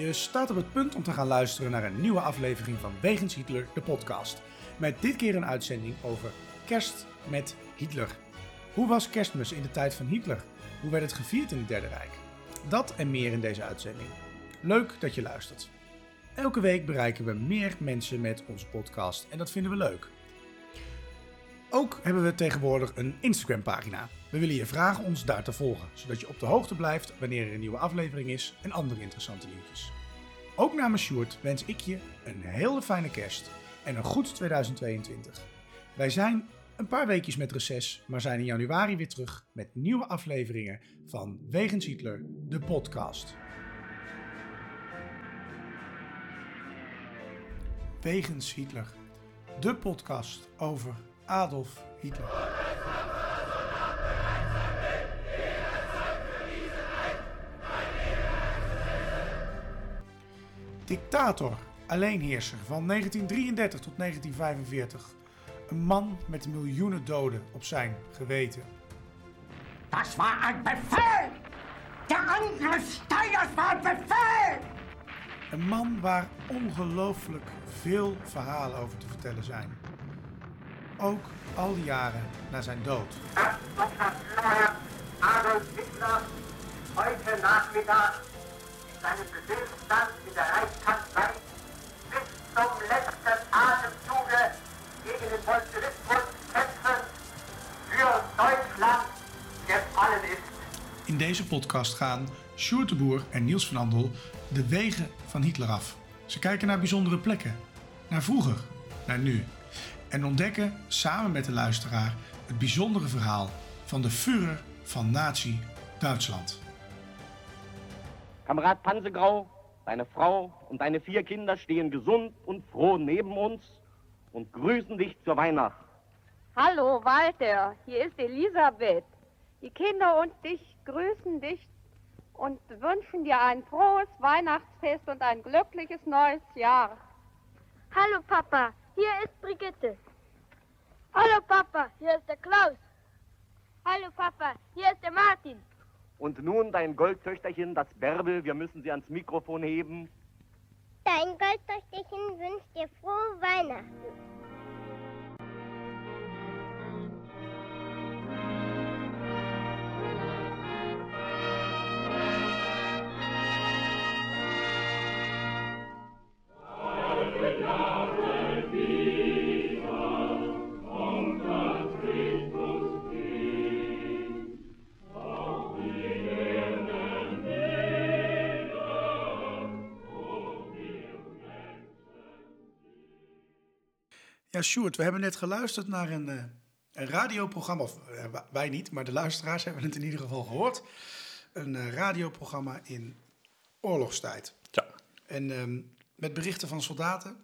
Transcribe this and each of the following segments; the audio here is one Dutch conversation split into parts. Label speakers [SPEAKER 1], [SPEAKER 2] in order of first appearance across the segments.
[SPEAKER 1] Je staat op het punt om te gaan luisteren naar een nieuwe aflevering van Wegens Hitler, de podcast. Met dit keer een uitzending over kerst met Hitler. Hoe was kerstmis in de tijd van Hitler? Hoe werd het gevierd in het Derde Rijk? Dat en meer in deze uitzending. Leuk dat je luistert. Elke week bereiken we meer mensen met onze podcast en dat vinden we leuk. Ook hebben we tegenwoordig een Instagram-pagina. We willen je vragen ons daar te volgen, zodat je op de hoogte blijft wanneer er een nieuwe aflevering is en andere interessante nieuwtjes. Ook namens Sjoerd wens ik je een hele fijne kerst en een goed 2022. Wij zijn een paar weekjes met reces, maar zijn in januari weer terug met nieuwe afleveringen van Wegens Hitler, de podcast. Wegens Hitler, de podcast over Adolf Hitler. Dictator, alleenheerser van 1933 tot 1945. Een man met miljoenen doden op zijn geweten.
[SPEAKER 2] Das war ein Befehl! Der Angriff Steiners war ein Befehl!
[SPEAKER 1] Een man waar ongelooflijk veel verhalen over te vertellen zijn. Ook al die jaren na zijn dood.
[SPEAKER 2] Adolf Hitler heute Nachmittag seinen Befehlsstand in der Reichskanzlei bis zum letzten Atemzuge gegen den Bolschewismus kämpfen für Deutschland gefallen ist.
[SPEAKER 1] In deze podcast gaan Sjoerd en Niels van Andel de wegen van Hitler af. Ze kijken naar bijzondere plekken, naar vroeger, naar nu. En ontdekken samen met de luisteraar het bijzondere verhaal van de Führer van Nazi-Duitsland.
[SPEAKER 3] Kamerad Pansegrau, deine Frau und deine vier Kinder stehen gesund und froh neben uns und grüßen dich zur Weihnacht.
[SPEAKER 4] Hallo Walter, hier ist Elisabeth. Die Kinder und dich grüßen dich und wünschen dir ein frohes Weihnachtsfest und ein glückliches neues Jahr.
[SPEAKER 5] Hallo Papa, hier ist Brigitte. Hallo Papa, hier ist der Klaus. Hallo Papa, hier ist der Martin.
[SPEAKER 3] Und nun dein Goldtöchterchen, das Bärbel, wir müssen sie ans Mikrofon heben.
[SPEAKER 5] Dein Goldtöchterchen wünscht dir frohe Weihnachten.
[SPEAKER 1] Ja, Sjoerd, we hebben net geluisterd naar een, eh, een radioprogramma. Of eh, wij niet, maar de luisteraars hebben het in ieder geval gehoord. Een eh, radioprogramma in oorlogstijd.
[SPEAKER 6] Ja.
[SPEAKER 1] En ehm, met berichten van soldaten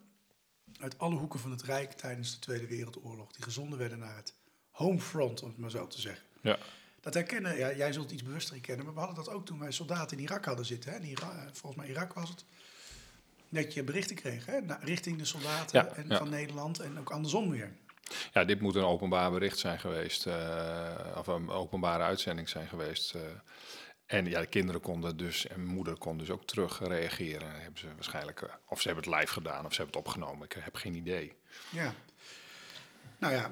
[SPEAKER 1] uit alle hoeken van het Rijk tijdens de Tweede Wereldoorlog. Die gezonden werden naar het homefront, om het maar zo te zeggen.
[SPEAKER 6] Ja.
[SPEAKER 1] Dat herkennen, ja, jij zult het iets bewuster herkennen, maar we hadden dat ook toen wij soldaten in Irak hadden zitten. Hè? In volgens mij Irak was het. Dat je berichten kreeg hè? na- richting de soldaten
[SPEAKER 6] Ja,
[SPEAKER 1] en
[SPEAKER 6] ja.
[SPEAKER 1] van Nederland en ook andersom weer.
[SPEAKER 6] ja, dit moet een openbaar bericht zijn geweest. eh, of een openbare uitzending zijn geweest. eh. en ja, de kinderen konden dus, en moeder kon dus ook terug reageren. Hebben ze waarschijnlijk, eh, of ze hebben het live gedaan, of ze hebben het opgenomen. Ik heb geen idee.
[SPEAKER 1] Ja. Nou ja,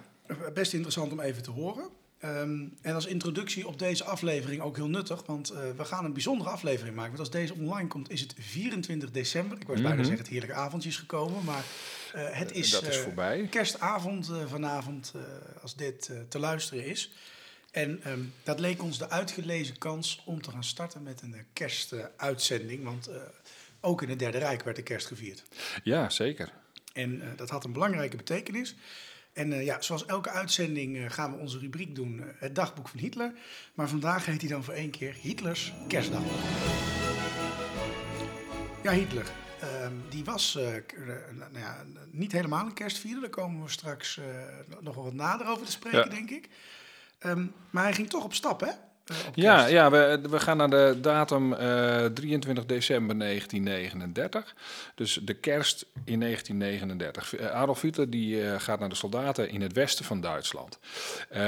[SPEAKER 1] best interessant om even te horen. Ehm, en als introductie op deze aflevering ook heel nuttig, want eh, we gaan een bijzondere aflevering maken. Want als deze online komt, is het 24 december. Ik wou bijna
[SPEAKER 6] Mhm.
[SPEAKER 1] zeggen, het heerlijke avondje is gekomen, maar eh, het is,
[SPEAKER 6] Dat is
[SPEAKER 1] eh,
[SPEAKER 6] voorbij.
[SPEAKER 1] kerstavond eh, vanavond eh, als dit eh, te luisteren is. En ehm, dat leek ons de uitgelezen kans om te gaan starten met een eh, kerstuitzending. want eh, ook in het Derde Rijk werd de kerst gevierd.
[SPEAKER 6] Ja, zeker.
[SPEAKER 1] En eh, dat had een belangrijke betekenis. En eh, ja, zoals elke uitzending eh, gaan we onze rubriek doen, eh, het dagboek van Hitler. Maar vandaag heet hij dan voor één keer Hitlers kerstdagboek. Ja, Hitler. ehm, die was nou ja, niet helemaal een kerstvierder. Daar komen we straks nog wel wat nader over te spreken,
[SPEAKER 6] Ja.
[SPEAKER 1] denk ik. Ehm, maar hij ging toch op stap, hè? Eh,
[SPEAKER 6] Ja, ja we, we gaan naar de datum eh, 23 december 1939. Dus de kerst in 1939. Eh, Adolf Hitler die, eh, gaat naar de soldaten in het westen van Duitsland. Eh,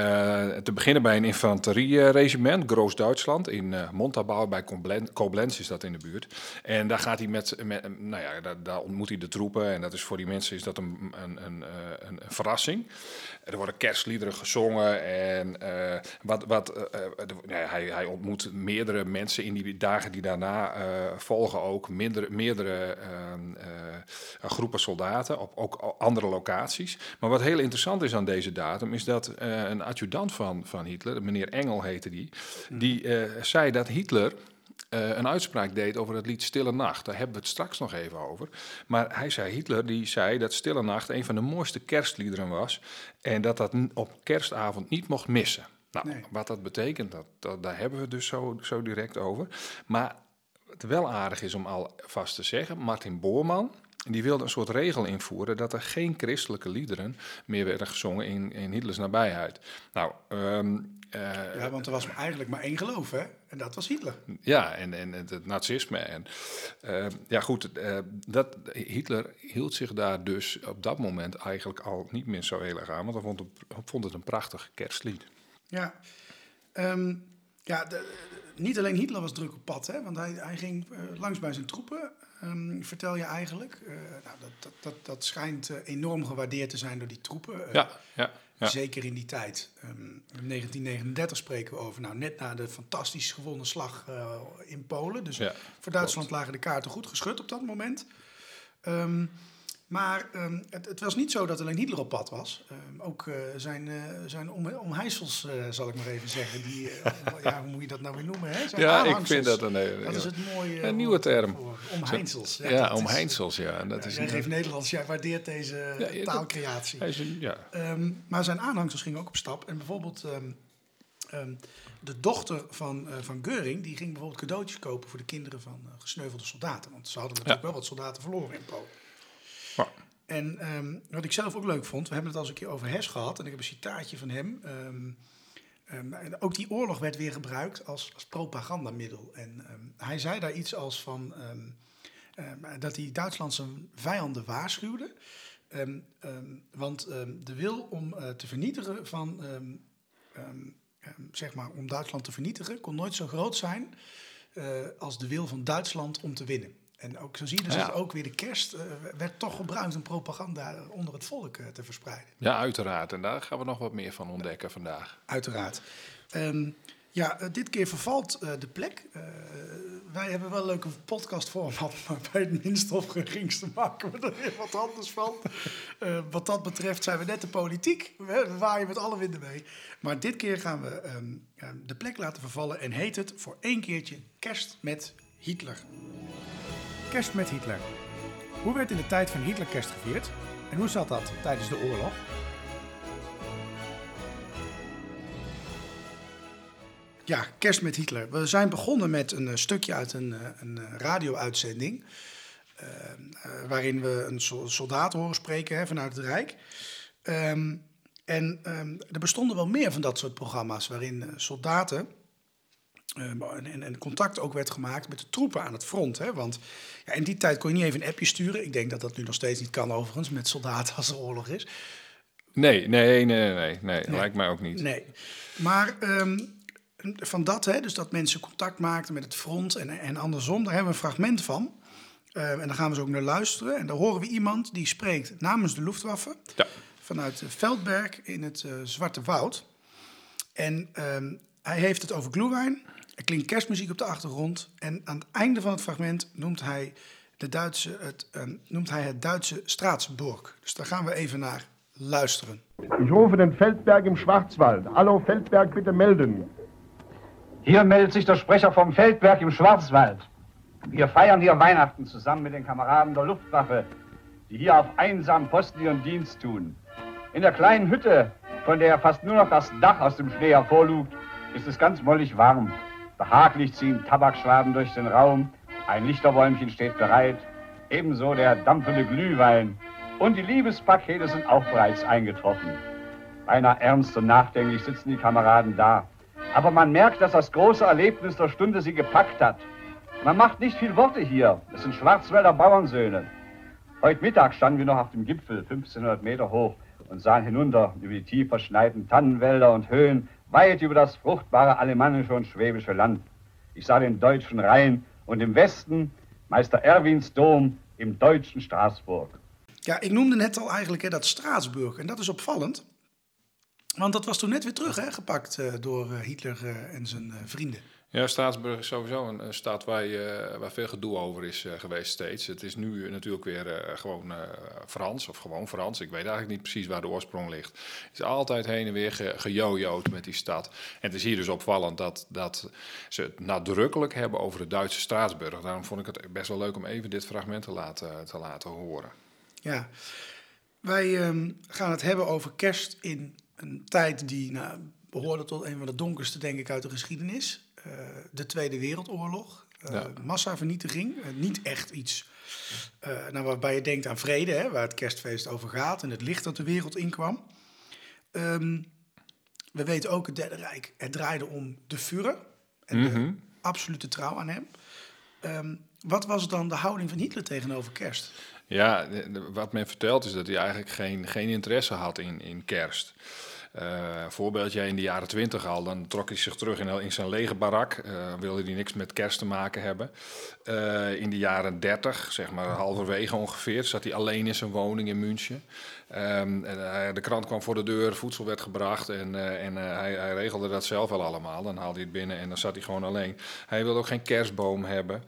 [SPEAKER 6] te beginnen bij een infanterieregiment, Groos-Duitsland, in eh Montabaur bij Koblen- Koblenz is dat in de buurt. En daar gaat hij met, met nou ja, daar, daar ontmoet hij de troepen. En dat is voor die mensen is dat een, een, een, eh, een, verrassing. Er worden kerstliederen gezongen en eh, wat, wat, hij, hij ontmoet meerdere mensen in die dagen die daarna eh, volgen ook, meerdere, meerdere ehm, eh, groepen soldaten op ook andere locaties. Maar wat heel interessant is aan deze datum is dat eh, een adjudant van, van Hitler, meneer Engel heette die, die eh, zei dat Hitler een uitspraak deed over het lied Stille Nacht. Daar hebben we het straks nog even over. Maar hij zei, Hitler die zei dat Stille Nacht een van de mooiste kerstliederen was. En dat dat op kerstavond niet mocht missen. Nou,
[SPEAKER 1] Nee.
[SPEAKER 6] wat dat betekent, dat, dat, daar hebben we het dus zo, zo direct over. Maar wat wel aardig is om alvast te zeggen, Martin Boorman... Die wilde een soort regel invoeren dat er geen christelijke liederen meer werden gezongen in, in Hitlers nabijheid. Nou, ehm, eh,
[SPEAKER 1] Ja, want er was eigenlijk maar één geloof, hè? En dat was Hitler.
[SPEAKER 6] ja, en, en het, het nazisme. En, eh, ja, goed, eh, dat, Hitler hield zich daar dus op dat moment eigenlijk al niet meer zo heel erg aan, want hij vond het, vond het een prachtig kerstlied.
[SPEAKER 1] Ja, Ehm, ja de- niet alleen Hitler was druk op pad, hè? Want hij, hij ging eh, langs bij zijn troepen, ehm, vertel je eigenlijk. Eh, nou, dat, dat, dat, dat schijnt eh, enorm gewaardeerd te zijn door die troepen.
[SPEAKER 6] Ja, ja, ja.
[SPEAKER 1] Zeker in die tijd. Ehm, in 1939 spreken we over. Nou, net na de fantastisch gewonnen slag in Polen. Dus
[SPEAKER 6] Ja,
[SPEAKER 1] voor Duitsland lagen de kaarten goed geschud op dat moment. Ehm, maar ehm, het, het was niet zo dat alleen Hitler op pad was. Ehm, ook eh, zijn, eh, zijn om, omheidsels, eh, zal ik maar even zeggen. Die, ja, hoe moet je dat nou weer noemen? Hè? Zijn
[SPEAKER 6] Ja, ik vind dat een,
[SPEAKER 1] Dat is het mooie
[SPEAKER 6] een nieuwe term.
[SPEAKER 1] voor Omheidsels.
[SPEAKER 6] Ja,
[SPEAKER 1] is-
[SPEAKER 6] omheinsels, ja. Dat
[SPEAKER 1] Ja,
[SPEAKER 6] is
[SPEAKER 1] jij geeft Nederlands, jij waardeert deze
[SPEAKER 6] Ja, ja, dat-
[SPEAKER 1] taalcreatie.
[SPEAKER 6] een- ja.
[SPEAKER 1] Ehm, maar zijn aanhangsels gingen ook op stap. En bijvoorbeeld de dochter van, van Geuring... die ging bijvoorbeeld cadeautjes kopen voor de kinderen van gesneuvelde soldaten. Want ze hadden natuurlijk
[SPEAKER 6] Ja.
[SPEAKER 1] wel wat soldaten verloren in Polen. En ehm, wat ik zelf ook leuk vond... we hebben het al eens een keer over Hess gehad... en ik heb een citaatje van hem... Ehm, ehm, ook die oorlog werd weer gebruikt als, als propagandamiddel. En hij zei daar iets als van... dat hij Duitsland zijn vijanden waarschuwde... Want de wil om eh, te vernietigen van, zeg maar, om Duitsland te vernietigen, kon nooit zo groot zijn eh, als de wil van Duitsland om te winnen. En ook zo zie je dus
[SPEAKER 6] Ja.
[SPEAKER 1] dat ook weer de kerst eh, werd toch gebruikt om propaganda onder het volk eh, te verspreiden.
[SPEAKER 6] ja, uiteraard. En daar gaan we nog wat meer van ontdekken vandaag.
[SPEAKER 1] Uiteraard. Ehm, ja, eh, dit keer vervalt de plek. Wij hebben wel een leuke podcastformat, maar bij het minste of geringste maken we er weer wat anders van. Wat dat betreft zijn we net de politiek. We, waaien met alle winden mee. Maar dit keer gaan we ehm, eh, de plek laten vervallen en heet het voor één keertje Kerst met Hitler. Kerst met Hitler. Hoe werd in de tijd van Hitler kerst gevierd? En hoe zat dat tijdens de oorlog? Ja, Kerst met Hitler. We zijn begonnen met een eh, stukje uit een, eh, een eh, radio-uitzending. waarin we een so- soldaat horen spreken hè, vanuit het Rijk. Ehm, en ehm, er bestonden wel meer van dat soort programma's waarin soldaten. Ehm, en, contact ook werd gemaakt met de troepen aan het front. Hè? Want ja, in die tijd kon je niet even een appje sturen. Ik denk dat dat nu nog steeds niet kan, overigens, met soldaten als er oorlog is.
[SPEAKER 6] Nee, nee, nee, nee, nee, lijkt mij ook niet.
[SPEAKER 1] Nee. Maar ehm, van dat, hè, dus dat mensen contact maakten met het front en, en andersom, daar hebben we een fragment van. Eh, en daar gaan we zo ook naar luisteren. En daar horen we iemand die spreekt namens de Luftwaffe
[SPEAKER 6] Ja.
[SPEAKER 1] vanuit eh, Veldberg in het eh, Zwarte Woud. En ehm, hij heeft het over glühwein. Er klinkt kerstmuziek op de achtergrond. En aan het einde van het fragment noemt hij, de Duitse, het, ehm, noemt hij het Duitse Straatsburg. Dus daar gaan we even naar luisteren.
[SPEAKER 7] Ich rufe den Feldberg im Schwarzwald. Hallo Feldberg, bitte melden.
[SPEAKER 8] Hier meldet sich der Sprecher vom Feldberg im Schwarzwald. Wir feiern hier Weihnachten zusammen mit den Kameraden der Luftwaffe, die hier auf einsam Posten ihren Dienst tun. In der kleinen Hütte, von der fast nur noch das Dach aus dem Schnee hervorlugt, ist es ganz mollig warm. Behaglich ziehen Tabakschwaden durch den Raum, ein Lichterwolmchen steht bereit, ebenso der dampfende Glühwein. Und die Liebespakete sind auch bereits eingetroffen. Beinahe ernst und nachdenklich sitzen die Kameraden da. Aber man merkt, dass das große Erlebnis der Stunde sie gepackt hat. Man macht nicht viel Worte hier. Es sind Schwarzwälder Bauernsöhne. Heute Mittag standen wir noch auf dem Gipfel, 1500 Meter hoch, und sahen hinunter über die tief verschneiten Tannenwälder und Höhen, weit über das fruchtbare alemannische und schwäbische Land. Ich sah den deutschen Rhein und im Westen Meister Erwins Dom im deutschen Straßburg.
[SPEAKER 1] Ja, ik noemde net al eigenlijk hè, dat Straatsburg. En dat is opvallend. Want dat was toen net weer terug hè, gepakt eh, door eh, Hitler eh, en zijn eh, vrienden.
[SPEAKER 6] Ja, Straatsburg is sowieso een, stad waar, waar veel gedoe over is eh, geweest steeds. Het is nu natuurlijk weer eh, gewoon eh, Frans, of gewoon Frans. Ik weet eigenlijk niet precies waar de oorsprong ligt. Het is altijd heen en weer ge, met die stad. En het is hier dus opvallend dat, dat ze het nadrukkelijk hebben over de Duitse Straatsburg. Daarom vond ik het best wel leuk om even dit fragment te laten, te laten horen.
[SPEAKER 1] Ja, wij ehm, gaan het hebben over kerst in een tijd die nou, behoorde tot een van de donkerste, denk ik, uit de geschiedenis. Eh, de Tweede Wereldoorlog, eh,
[SPEAKER 6] Ja.
[SPEAKER 1] massavernietiging. Eh, niet echt iets nou, waarbij je denkt aan vrede, hè, waar het kerstfeest over gaat en het licht dat de wereld inkwam. Ehm, we weten ook het Derde Rijk. Het draaide om de Führer en
[SPEAKER 6] Mhm.
[SPEAKER 1] de absolute trouw aan hem. Ehm, wat was dan de houding van Hitler tegenover kerst?
[SPEAKER 6] Ja, de- de- wat men vertelt is dat hij eigenlijk geen, geen interesse had in, in kerst. Eh, een voorbeeldje in de jaren twintig al, dan trok hij zich terug in, in zijn lege barak. eh, wilde hij niks met kerst te maken hebben. Eh, in de jaren dertig, zeg maar halverwege ongeveer, zat hij alleen in zijn woning in München. Ehm, de krant kwam voor de deur, voedsel werd gebracht en, en hij, hij regelde dat zelf wel allemaal. Dan haalde hij het binnen en dan zat hij gewoon alleen. Hij wilde ook geen kerstboom hebben.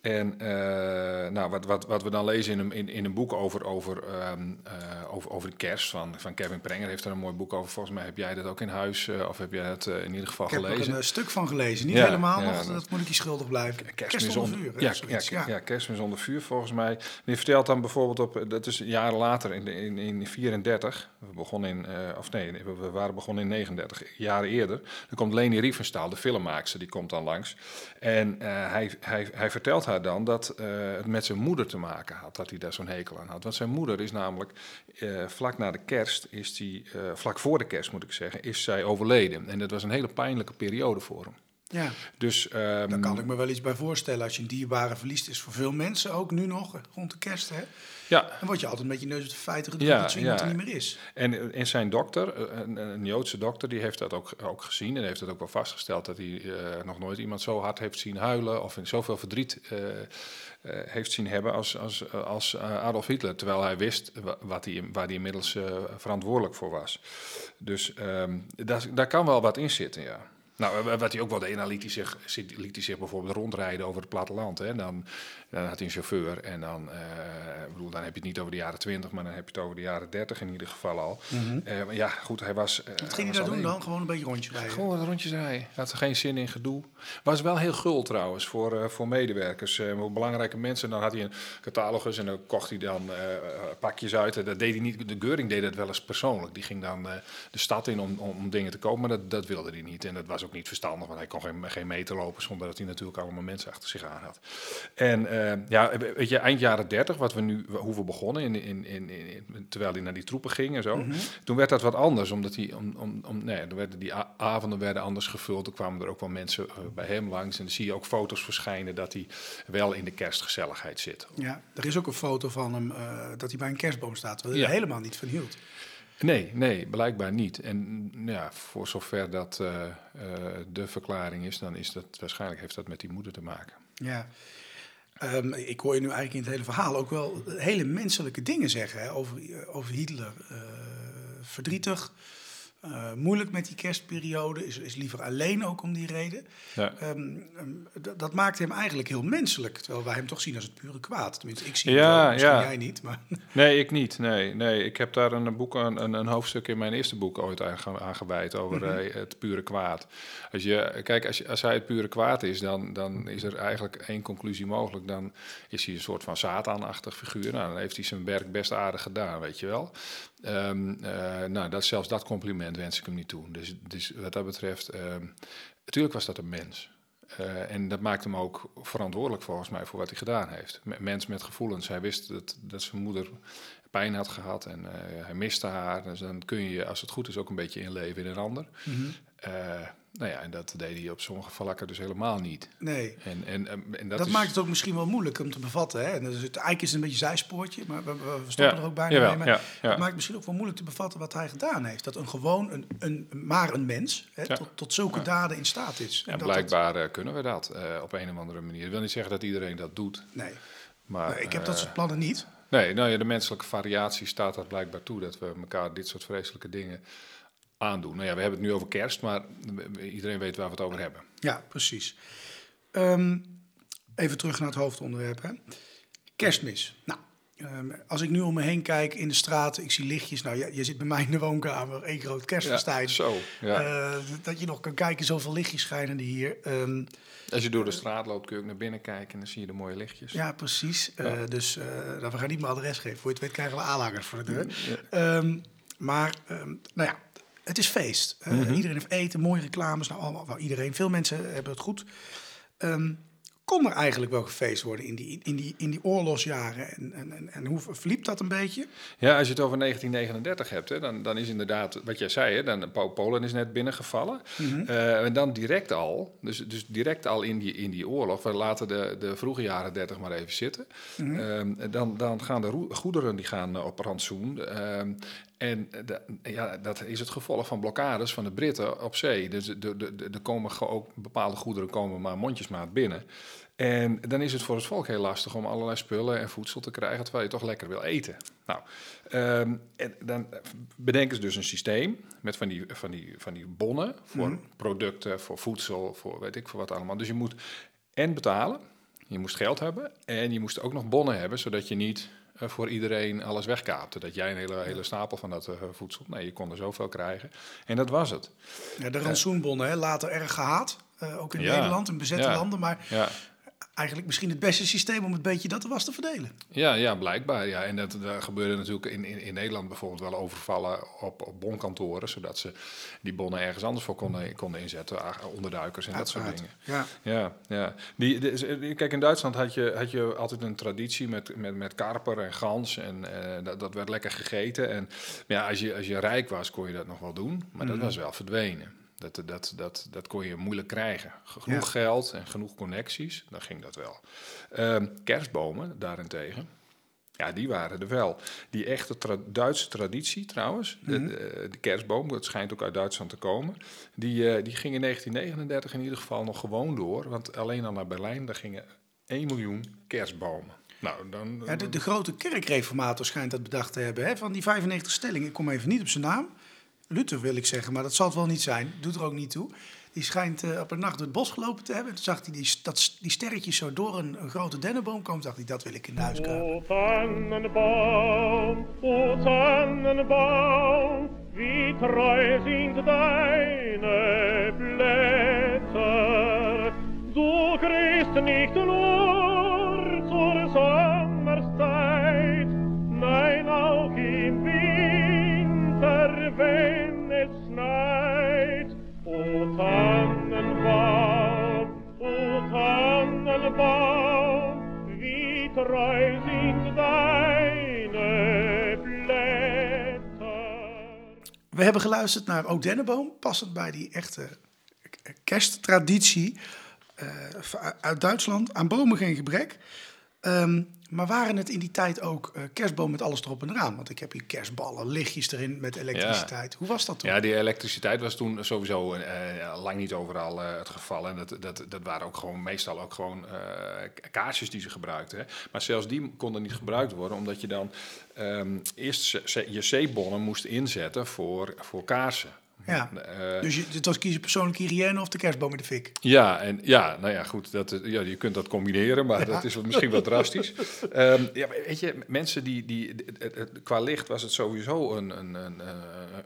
[SPEAKER 6] En eh, nou, wat, wat, wat we dan lezen in een, in, in een boek over, over, ehm, eh, over, over de kerst van, van Kevin Prenger, heeft er een mooi boek over. Volgens mij heb jij dat ook in huis, eh, of heb jij het in ieder geval
[SPEAKER 1] Ik heb er
[SPEAKER 6] gelezen?
[SPEAKER 1] een stuk van gelezen. Niet
[SPEAKER 6] Ja,
[SPEAKER 1] helemaal
[SPEAKER 6] ja,
[SPEAKER 1] nog,
[SPEAKER 6] dat-
[SPEAKER 1] dat moet ik je schuldig blijven.
[SPEAKER 6] Kerstmis
[SPEAKER 1] onder
[SPEAKER 6] onder
[SPEAKER 1] vuur.
[SPEAKER 6] Ja, ja, ja. kerstmis onder vuur volgens mij. Die vertelt dan bijvoorbeeld op, dat is jaren later, in, de- in, in 34, we begonnen in, of nee, we waren begonnen in 39, jaren eerder. Dan komt Leni Riefenstahl, de filmmaakster, die komt dan langs. En hij, hij, hij vertelt haar dan dat eh, het met zijn moeder te maken had, dat hij daar zo'n hekel aan had. Want zijn moeder is namelijk, eh, vlak na de kerst, is die, eh, vlak voor de kerst moet ik zeggen, is zij overleden. En dat was een hele pijnlijke periode voor hem.
[SPEAKER 1] Ja,
[SPEAKER 6] Dus,
[SPEAKER 1] daar kan ik me wel iets bij voorstellen. Als je een dierbare verliest, is voor veel mensen ook nu nog, rond de kerst, hè,
[SPEAKER 6] ja,
[SPEAKER 1] dan word je altijd met je neus op de feiten gedrukt
[SPEAKER 6] Ja,
[SPEAKER 1] dat zo iemand
[SPEAKER 6] ja.
[SPEAKER 1] er niet meer is.
[SPEAKER 6] En, en zijn dokter, eh, een, een Joodse dokter, die heeft dat ook, ook gezien en heeft het ook wel vastgesteld dat hij eh, nog nooit iemand zo hard heeft zien huilen of in zoveel verdriet eh, eh, heeft zien hebben als, als, als eh, Adolf Hitler. Terwijl hij wist wa- wat hij, waar hij inmiddels eh, verantwoordelijk voor was. Dus ehm, daar, daar kan wel wat in zitten, ja. Nou, wa- wat hij ook wel deed, dan liet hij zich, liet hij zich bijvoorbeeld rondrijden over het platteland. Hè. Dan, dan had hij een chauffeur en dan, eh, ik bedoel, dan heb je het niet over de jaren 20, maar dan heb je het over de jaren 30 in ieder geval al. Eh, maar ja, goed, hij was. eh,
[SPEAKER 1] Wat ging hij daar doen dan? Gewoon een beetje rondje rijden.
[SPEAKER 6] Gewoon wat rondjes rijden. Had er geen zin in gedoe. Was wel heel gul trouwens voor, voor medewerkers. voor belangrijke mensen. Dan had hij een catalogus en dan kocht hij dan pakjes uit. En dat deed hij niet. De Geuring deed dat wel eens persoonlijk. Die ging dan de stad in om, om, om dingen te kopen. Maar dat, dat wilde hij niet. En dat was ook niet verstandig. Want hij kon geen, geen meter lopen zonder dat hij natuurlijk allemaal mensen achter zich aan had. En eh, ja, weet je, eind jaren 30, wat we nu, hoe we begonnen, in, in, in, in- terwijl hij naar die troepen ging en zo. Toen werd dat wat anders, omdat hij, om, om, om, nee, er werden die avonden werden anders gevuld. Er kwamen er ook wel mensen eh, bij hem langs. En dan zie je ook foto's verschijnen dat hij wel in de kerstgezelligheid zit.
[SPEAKER 1] Ja, er is ook een foto van hem eh, dat hij bij een kerstboom staat, terwijl hij
[SPEAKER 6] Ja.
[SPEAKER 1] helemaal niet van hield.
[SPEAKER 6] Nee, nee, blijkbaar niet. En mm, ja, voor zover dat eh, de verklaring is, dan is dat waarschijnlijk heeft dat met die moeder te maken.
[SPEAKER 1] Ja. Ehm, ik hoor je nu eigenlijk in het hele verhaal ook wel hele menselijke dingen zeggen over, eh, over Hitler. Eh, verdrietig, eh, moeilijk met die kerstperiode, is, is liever alleen ook om die reden.
[SPEAKER 6] Ja.
[SPEAKER 1] Ehm, ehm, dat maakt hem eigenlijk heel menselijk, terwijl wij hem toch zien als het pure kwaad. Tenminste, ik zie
[SPEAKER 6] Ja,
[SPEAKER 1] hem zo, misschien
[SPEAKER 6] ja.
[SPEAKER 1] jij niet. Maar,
[SPEAKER 6] Nee, ik niet. Nee, nee. Ik heb daar een, boek, een, een, hoofdstuk in mijn eerste boek ooit aan, ge- aan gewijd over eh, het pure kwaad. Als je, kijk, als, je, als hij het pure kwaad is, dan, dan is er eigenlijk één conclusie mogelijk. Dan is hij een soort van Sataanachtig figuur. Nou, dan heeft hij zijn werk best aardig gedaan, weet je wel. Ehm, eh, nou, dat, zelfs dat compliment wens ik hem niet toe. Dus, dus wat dat betreft, ehm, natuurlijk was dat een mens. Eh, en dat maakt hem ook verantwoordelijk volgens mij voor wat hij gedaan heeft. M- Mens met gevoelens. Hij wist dat, dat zijn moeder pijn had gehad en eh, hij miste haar. Dus dan kun je, als het goed is, ook een beetje inleven in een ander. Eh, nou ja, en dat deed hij op sommige vlakken dus helemaal niet.
[SPEAKER 1] Nee.
[SPEAKER 6] En, en, en, dat,
[SPEAKER 1] Dat,
[SPEAKER 6] is,
[SPEAKER 1] maakt het ook misschien wel moeilijk om te bevatten. Hè? En dus het, eigenlijk is het een beetje een zijspoortje, maar we, we- stoppen
[SPEAKER 6] Ja,
[SPEAKER 1] er ook bijna
[SPEAKER 6] jawel,
[SPEAKER 1] mee. Maar
[SPEAKER 6] ja,
[SPEAKER 1] Het maakt misschien ook wel moeilijk te bevatten wat hij gedaan heeft. Dat een gewoon, een, een, maar een mens, hè, tot, tot zulke daden in staat is. En dat dat-
[SPEAKER 6] blijkbaar eh, kunnen we dat eh, op een of andere manier. Ik wil niet zeggen dat iedereen dat doet.
[SPEAKER 1] nee,
[SPEAKER 6] Maar,
[SPEAKER 1] Nee, ik heb dat
[SPEAKER 6] eh,
[SPEAKER 1] soort plannen niet.
[SPEAKER 6] Nee, nou ja, de menselijke variatie staat dat blijkbaar toe. Dat we elkaar dit soort vreselijke dingen aandoen. Nou ja, we hebben het nu over kerst, maar iedereen weet waar we het over hebben.
[SPEAKER 1] Ja, precies. Ehm, even terug naar het hoofdonderwerp. Hè. Kerstmis. Nou, ehm, als ik nu om me heen kijk in de straten, ik zie lichtjes. Nou, je, je zit bij mij in de woonkamer, één groot kerstfestijn.
[SPEAKER 6] zo. Ja.
[SPEAKER 1] Eh, dat je nog kan kijken, zoveel lichtjes schijnen er hier. Ehm,
[SPEAKER 6] Als je door de straat loopt, kun je ook naar binnen kijken en dan zie je de mooie lichtjes.
[SPEAKER 1] ja, precies. Eh,
[SPEAKER 6] Ja.
[SPEAKER 1] dus eh, nou, we gaan niet mijn adres geven. Voor je het weet krijgen we aanhangers voor de deur. Maar, nou ja, het is feest. Eh,
[SPEAKER 6] Mhm.
[SPEAKER 1] Iedereen heeft eten, mooie reclames. Nou, allemaal, iedereen, veel mensen hebben het goed. Ehm, kon er eigenlijk wel gefeest worden in die, in die, in die oorlogsjaren? En, en, en, en hoe verliep dat een beetje?
[SPEAKER 6] Ja, als je het over 1939 hebt, hè, dan, dan is inderdaad, wat jij zei, hè, dan, Po- Polen is net binnengevallen. Eh, en dan direct al, dus, dus direct al in die, in die oorlog, we laten de, de vroege jaren 30 maar even zitten. Ehm, dan, dan gaan de goederen die gaan eh, op rantsoen. Ehm, en de- ja, dat is het gevolg van blokkades van de Britten op zee. Dus de- de- de- er komen ook bepaalde goederen komen maar mondjesmaat binnen. En dan is het voor het volk heel lastig om allerlei spullen en voedsel te krijgen, terwijl je toch lekker wil eten. Nou, ehm, en dan bedenken ze dus een systeem met van die, van die, van die bonnen voor producten, voor voedsel, voor weet ik voor wat allemaal. Dus je moet en betalen, je moest geld hebben en je moest ook nog bonnen hebben, zodat je niet eh, voor iedereen alles wegkaapte. Dat jij een hele, hele stapel van dat eh, voedsel, nee, je kon er zoveel krijgen. En dat was het.
[SPEAKER 1] Ja, de rantsoenbonnen, hè, later erg gehaat. eh, ook in
[SPEAKER 6] Ja.
[SPEAKER 1] Nederland, in bezette
[SPEAKER 6] Ja.
[SPEAKER 1] landen. Maar
[SPEAKER 6] Ja.
[SPEAKER 1] Eigenlijk misschien het beste systeem om het beetje dat er was te verdelen.
[SPEAKER 6] Ja, ja, blijkbaar. Ja. En dat, dat gebeurde natuurlijk in, in, in Nederland bijvoorbeeld wel overvallen op, op bonkantoren, zodat ze die bonnen ergens anders voor konden, konden inzetten, onderduikers en dat soort dingen.
[SPEAKER 1] Ja.
[SPEAKER 6] Ja, ja. Die, de- kijk, in Duitsland had je, had je altijd een traditie met, met, met karper en gans. En eh, dat, dat werd lekker gegeten. En ja, als je, als je rijk was, kon je dat nog wel doen. Maar dat was wel verdwenen. Dat, dat, dat, dat kon je moeilijk krijgen. Genoeg geld en genoeg connecties, dan ging dat wel. Ehm, kerstbomen daarentegen. Ja, die waren er wel. Die echte tra- Duitse traditie trouwens, de, de, de kerstboom, dat schijnt ook uit Duitsland te komen, die, eh, die ging in 1939 in ieder geval nog gewoon door. Want alleen al naar Berlijn, daar gingen 1 miljoen kerstbomen. Nou, dan...
[SPEAKER 1] Ja, de, de grote kerkreformator schijnt dat bedacht te hebben. Hè? Van die 95 stellingen, ik kom even niet op zijn naam. Luther wil ik zeggen, maar dat zal het wel niet zijn. Doet er ook niet toe. Die schijnt eh, op een nacht door het bos gelopen te hebben. Toen zag hij die, dat, die sterretjes zo door een, grote dennenboom komen. dacht hij, dat wil ik in huis kruipen.
[SPEAKER 9] O Tannenbaum, o Tannenbaum, wie treu sind deine Blätter. Du kriegst nicht
[SPEAKER 1] hebben geluisterd naar O Dennenboom, passend bij die echte kersttraditie eh, uit Duitsland. Aan bomen geen gebrek. Ehm, maar waren het in die tijd ook eh, kerstboom met alles erop en eraan? Want ik heb hier kerstballen, lichtjes erin met elektriciteit. Hoe was dat toen?
[SPEAKER 6] Ja, die elektriciteit was toen sowieso eh, lang niet overal eh, het geval. En dat, dat, dat waren ook gewoon meestal ook gewoon kaarsjes die ze gebruikten. Hè. Maar zelfs die konden niet gebruikt worden, omdat je dan ehm, eerst je C-bonnen moest inzetten voor, voor kaarsen.
[SPEAKER 1] Ja.
[SPEAKER 6] Eh,
[SPEAKER 1] Dus je, het was kiezen persoonlijke hygiëne of de kerstboom in de fik?
[SPEAKER 6] Ja, en ja, nou ja, goed, dat, is- ja, je kunt dat combineren, maar dat is misschien wat drastisch. Ehm, ja, weet je, mensen die, die qua licht was het sowieso een, een, een, eh,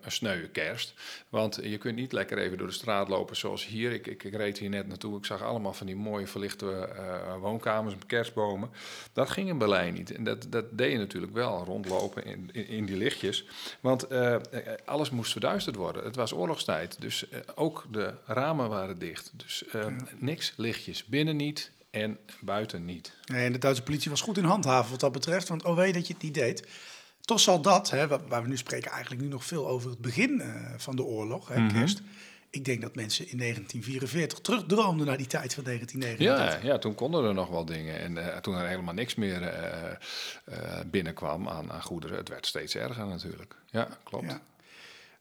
[SPEAKER 6] een sneuwe kerst. Want je kunt niet lekker even door de straat lopen zoals hier. Ik, ik, ik reed hier net naartoe, ik zag allemaal van die mooie verlichte eh, woonkamers met kerstbomen. Dat ging in Berlijn niet. En dat, dat deed je natuurlijk wel, rondlopen in, in, in die lichtjes. Want eh, eh, alles moest verduisterd worden. Het was oorlogstijd, dus eh, ook de ramen waren dicht. Dus eh, niks lichtjes, binnen niet en buiten niet.
[SPEAKER 1] Nee, en de Duitse politie was goed in handhaven wat dat betreft. Want oh weet dat je het niet deed. Toch zal dat, hè, wa- waar we nu spreken, eigenlijk nu nog veel over het begin eh, van de oorlog, hè, kerst. ik denk dat mensen in 1944 terugdroomden naar die tijd van 1939.
[SPEAKER 6] Ja, ja, toen konden er nog wel dingen. En toen er helemaal niks meer binnenkwam aan, aan goederen, het werd steeds erger natuurlijk. Ja, klopt.
[SPEAKER 1] Ja.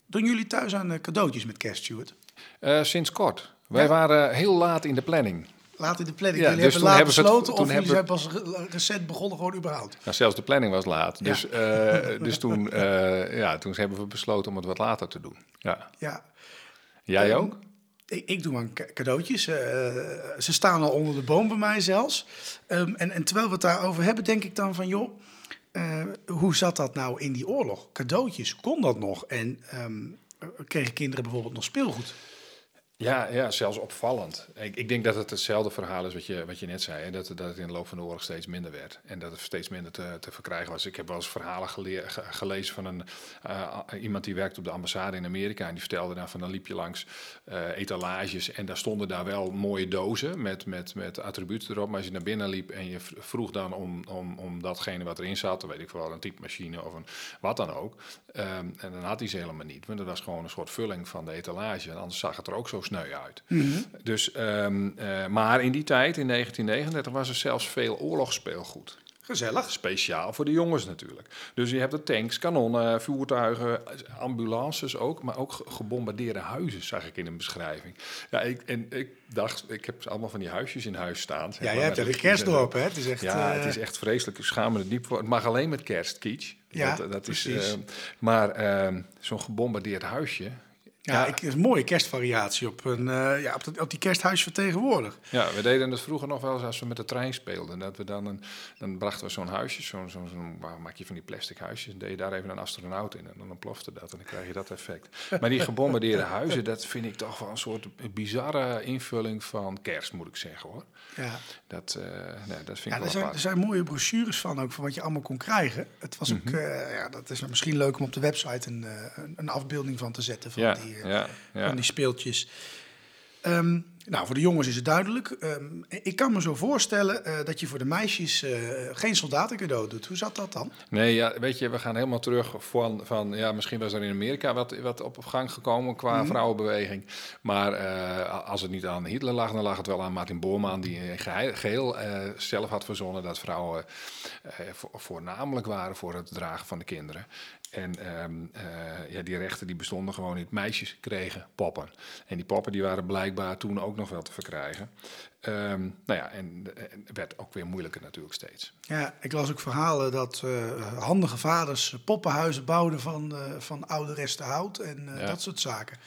[SPEAKER 1] Doen jullie thuis aan eh, cadeautjes met kerst, Stuart?
[SPEAKER 6] Eh, sinds kort. Wij
[SPEAKER 1] Ja.
[SPEAKER 6] waren heel laat in de planning.
[SPEAKER 1] Laat in de planning.
[SPEAKER 6] Ja,
[SPEAKER 1] jullie
[SPEAKER 6] dus
[SPEAKER 1] hebben laat besloten of jullie zijn
[SPEAKER 6] hebben
[SPEAKER 1] pas re- recent begonnen gewoon überhaupt?
[SPEAKER 6] Nou, zelfs de planning was laat. Dus, eh, dus toen, eh, ja, toen hebben we besloten om het wat later te doen. Ja.
[SPEAKER 1] Ja.
[SPEAKER 6] Jij ook?
[SPEAKER 1] Ik, ik doe aan ca- cadeautjes. eh, ze staan al onder de boom bij mij zelfs. Ehm, en, en terwijl we het daarover hebben, denk ik dan van... joh, eh, hoe zat dat nou in die oorlog? Cadeautjes, kon dat nog? En ehm, kregen kinderen bijvoorbeeld nog speelgoed?
[SPEAKER 6] Ja, ja, zelfs opvallend. Ik, ik denk dat het hetzelfde verhaal is wat je, wat je net zei. Hè? Dat, dat het in de loop van de oorlog steeds minder werd. En dat het steeds minder te, te verkrijgen was. Ik heb wel eens verhalen gele- ge- gelezen van een, eh, iemand die werkt op de ambassade in Amerika. En die vertelde dan van dan liep je langs eh, etalages. En daar stonden daar wel mooie dozen met, met, met attributen erop. Maar als je naar binnen liep en je vroeg dan om, om, om datgene wat erin zat. Dan weet ik wel, een typemachine of een wat dan ook. Ehm, en dan had hij ze helemaal niet. Want dat was gewoon een soort vulling van de etalage. En anders zag het er ook zo sneu uit. Dus, ehm, eh, maar in die tijd, in 1939, was er zelfs veel oorlogsspeelgoed.
[SPEAKER 1] Gezellig.
[SPEAKER 6] Speciaal voor de jongens natuurlijk. Dus je hebt de tanks, kanonnen, voertuigen, ambulances ook. Maar ook ge- gebombardeerde huizen, zag ik in een beschrijving. Ja, ik, en ik dacht, ik heb allemaal van die huisjes in huis staan. zeg
[SPEAKER 1] Ja, jij hebt er een kerstdorp, hè? Het is echt...
[SPEAKER 6] Ja,
[SPEAKER 1] eh,
[SPEAKER 6] het is echt vreselijk. Ik schaam me er diep voor. Het mag alleen met kerst.
[SPEAKER 1] Ja,
[SPEAKER 6] dat, dat is,
[SPEAKER 1] precies.
[SPEAKER 6] eh, maar eh, zo'n gebombardeerd huisje.
[SPEAKER 1] Ja, ik, is een mooie kerstvariatie op, een, eh, ja, op, dat- op die kersthuis van tegenwoordig.
[SPEAKER 6] Ja, we deden het vroeger nog wel eens als we met de trein speelden. Dat we dan, een, dan brachten we zo'n huisje, zo'n, waar maak je van die plastic huisjes. En deed je daar even een astronaut in en dan ontplofte dat en dan krijg je dat effect. Maar die gebombardeerde huizen, dat vind ik toch wel een soort bizarre invulling van kerst, moet ik zeggen hoor.
[SPEAKER 1] Ja.
[SPEAKER 6] Dat, eh, nee, dat vind
[SPEAKER 1] Ja,
[SPEAKER 6] ik
[SPEAKER 1] er
[SPEAKER 6] wel
[SPEAKER 1] zijn, er zijn mooie brochures van ook, van wat je allemaal kon krijgen. Het was ook,
[SPEAKER 6] Mhm.
[SPEAKER 1] eh, ja, dat is misschien leuk om op de website een, een, een afbeelding van te zetten van,
[SPEAKER 6] Ja,
[SPEAKER 1] die,
[SPEAKER 6] ja, ja.
[SPEAKER 1] van die speeltjes. Ehm, nou, voor de jongens is het duidelijk. Ehm, ik kan me zo voorstellen eh, dat je voor de meisjes eh, geen soldatencadeau doet. Hoe zat dat dan?
[SPEAKER 6] Nee, ja, weet je, we gaan helemaal terug van, van ja, misschien was er in Amerika wat, wat op gang gekomen qua
[SPEAKER 1] Mhm.
[SPEAKER 6] vrouwenbeweging. Maar eh, als het niet aan Hitler lag, dan lag het wel aan Martin Bormann, die in gehe- geheel eh, zelf had verzonnen dat vrouwen vo- voornamelijk waren voor het dragen van de kinderen. En ehm, eh, ja, die rechten die bestonden gewoon niet. Meisjes kregen poppen. En die poppen die waren blijkbaar toen ook nog wel te verkrijgen. Ehm, nou ja, en werd ook weer moeilijker natuurlijk steeds.
[SPEAKER 1] Ja, ik las ook verhalen dat eh, handige vaders poppenhuizen bouwden van, eh, van oude resten hout en eh,
[SPEAKER 6] Ja.
[SPEAKER 1] dat soort zaken.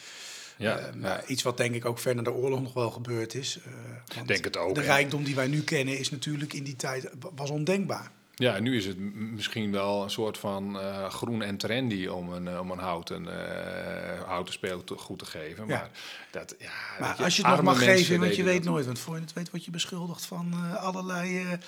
[SPEAKER 6] Ja,
[SPEAKER 1] Eh,
[SPEAKER 6] ja.
[SPEAKER 1] iets wat denk ik ook ver na de oorlog nog wel gebeurd is. eh, want
[SPEAKER 6] Denk het ook,
[SPEAKER 1] De rijkdom die wij nu kennen is natuurlijk in die tijd was ondenkbaar.
[SPEAKER 6] Ja, nu is het misschien wel een soort van eh, groen en trendy om een, eh, om een houten, eh houten speelgoed te geven.
[SPEAKER 1] Ja.
[SPEAKER 6] Maar, dat, ja,
[SPEAKER 1] Maar
[SPEAKER 6] je,
[SPEAKER 1] als je het nog mag geven, want je weet nooit, want voor je het weet word je beschuldigd van eh, allerlei eh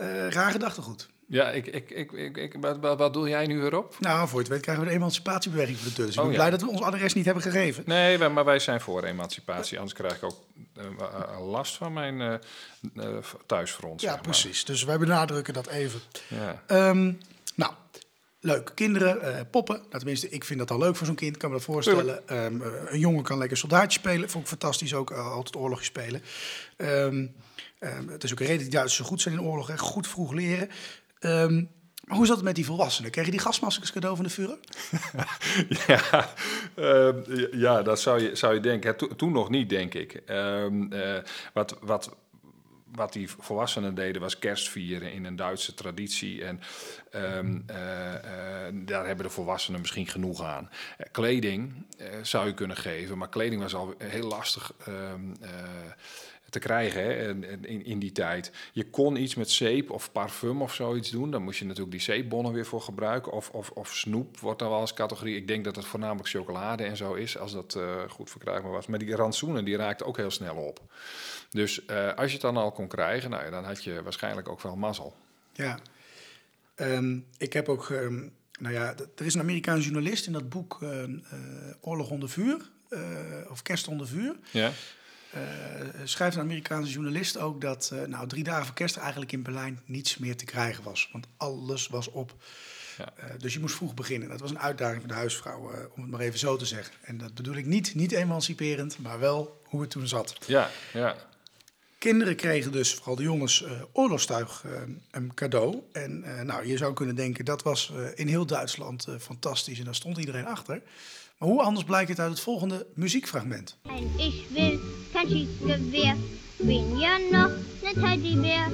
[SPEAKER 1] eh, raar gedachtegoed.
[SPEAKER 6] Ja, ik, ik, ik, ik, ik, wat, doe jij nu weer op?
[SPEAKER 1] Nou, voor je het weet krijgen we de emancipatiebeweging voor de deur. Dus ik
[SPEAKER 6] Oh,
[SPEAKER 1] ben blij dat we ons adres niet hebben gegeven.
[SPEAKER 6] Nee, maar wij zijn voor emancipatie. Anders krijg ik ook eh, eh, last van mijn eh, thuisfront.
[SPEAKER 1] Ja, precies. Dus wij benadrukken dat even.
[SPEAKER 6] Ja.
[SPEAKER 1] Ehm, nou, leuk. Kinderen, poppen. Nou, tenminste, ik vind dat al leuk voor zo'n kind. kan me dat voorstellen. Ehm, eh, een jongen kan lekker soldaatje spelen. Vond ik fantastisch ook. altijd oorlogje spelen. Ehm, het is ook een reden dat Duitsers zo goed zijn in oorlog. Goed vroeg leren. Ehm, maar hoe zat het met die volwassenen? Kregen die gasmaskers cadeau van de Führer?
[SPEAKER 6] Ja, ehm, ja, dat zou je, zou je denken. Toen nog niet, denk ik. Ehm, eh, wat, wat, wat die volwassenen deden was kerst vieren in een Duitse traditie. En ehm, eh, eh, daar hebben de volwassenen misschien genoeg aan. Kleding zou je kunnen geven, maar kleding was al heel lastig. ehm, te krijgen hè, in, in die tijd. Je kon iets met zeep of parfum of zoiets doen. Dan moest je natuurlijk die zeepbonnen weer voor gebruiken. Of, of, of snoep wordt dan wel als categorie. Ik denk dat het voornamelijk chocolade en zo is, als dat eh, goed verkrijgbaar was. Maar die rantsoenen die raakten ook heel snel op. Dus eh, als je het dan al kon krijgen, nou, ja, dan had je waarschijnlijk ook wel mazzel.
[SPEAKER 1] Ja. Ehm, ik heb ook... ehm, nou ja, er is een Amerikaanse journalist in dat boek ehm, eh, Oorlog onder vuur. of Kerst onder vuur.
[SPEAKER 6] Ja?
[SPEAKER 1] Eh, schrijft een Amerikaanse journalist ook dat eh, nou, drie dagen voor kerst er eigenlijk in Berlijn niets meer te krijgen was. Want alles was op.
[SPEAKER 6] Ja.
[SPEAKER 1] Eh, dus je moest vroeg beginnen. Dat was een uitdaging voor de huisvrouw, om het maar even zo te zeggen. En dat bedoel ik niet, niet emanciperend, maar wel hoe het toen zat.
[SPEAKER 6] Ja, ja.
[SPEAKER 1] Kinderen kregen dus, vooral de jongens, oorlogstuig een cadeau. En nou, je zou kunnen denken, dat was in heel Duitsland fantastisch en daar stond iedereen achter. Maar hoe anders blijkt het uit het volgende muziekfragment?
[SPEAKER 5] Ein Ich will kein Schießgewehr, bin ja noch ne Teddybär.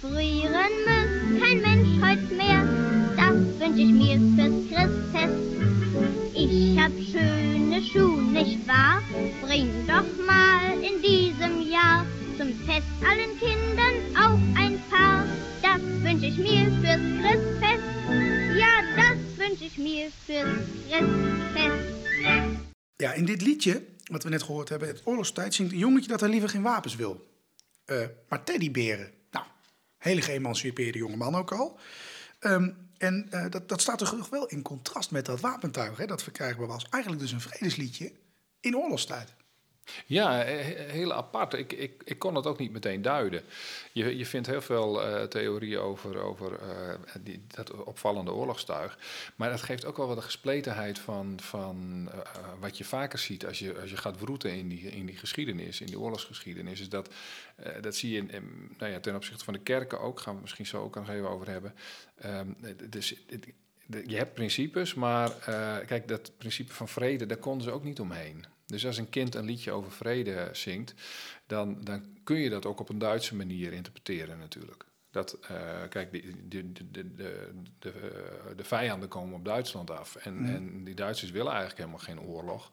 [SPEAKER 5] Frieren muss kein Mensch heut mehr, das wünsch ich mir fürs Christfest. Ich hab schöne Schuhe, nicht wahr? Bring doch mal in diesem Jahr zum Fest allen Kindern auch ein Paar. Das wünsch ich mir fürs Christfest. Ja, das wünsch ich mir fürs Christfest.
[SPEAKER 1] Ja, in dit liedje, wat we net gehoord hebben, het oorlogstijd, zingt een jongetje dat hij liever geen wapens wil. Eh, maar teddyberen, nou, hele geëmancipeerde jongeman ook al. Ehm, en eh, dat, dat staat toch wel in contrast met dat wapentuig, hè, dat verkrijgbaar was. Eigenlijk dus een vredesliedje in oorlogstijd.
[SPEAKER 6] Ja, he- heel apart. Ik, ik, ik kon het ook niet meteen duiden. Je, je vindt heel veel eh, theorieën over, over eh, die, dat opvallende oorlogstuig. Maar dat geeft ook wel wat de gespletenheid van, van eh, wat je vaker ziet als je, als je gaat wroeten in die, in die geschiedenis, in die oorlogsgeschiedenis. Is dat, dat zie je in, nou ja, ten opzichte van de kerken ook, gaan we misschien zo ook nog even over hebben. Ehm, dus je hebt principes, maar kijk, dat principe van vrede, daar konden ze ook niet omheen. Dus als een kind een liedje over vrede zingt, dan, dan kun je dat ook op een Duitse manier interpreteren natuurlijk. Dat, eh, kijk, de, de, de, de, de, de, de vijanden komen op Duitsland af. En,
[SPEAKER 1] Mhm.
[SPEAKER 6] en die Duitsers willen eigenlijk helemaal geen oorlog.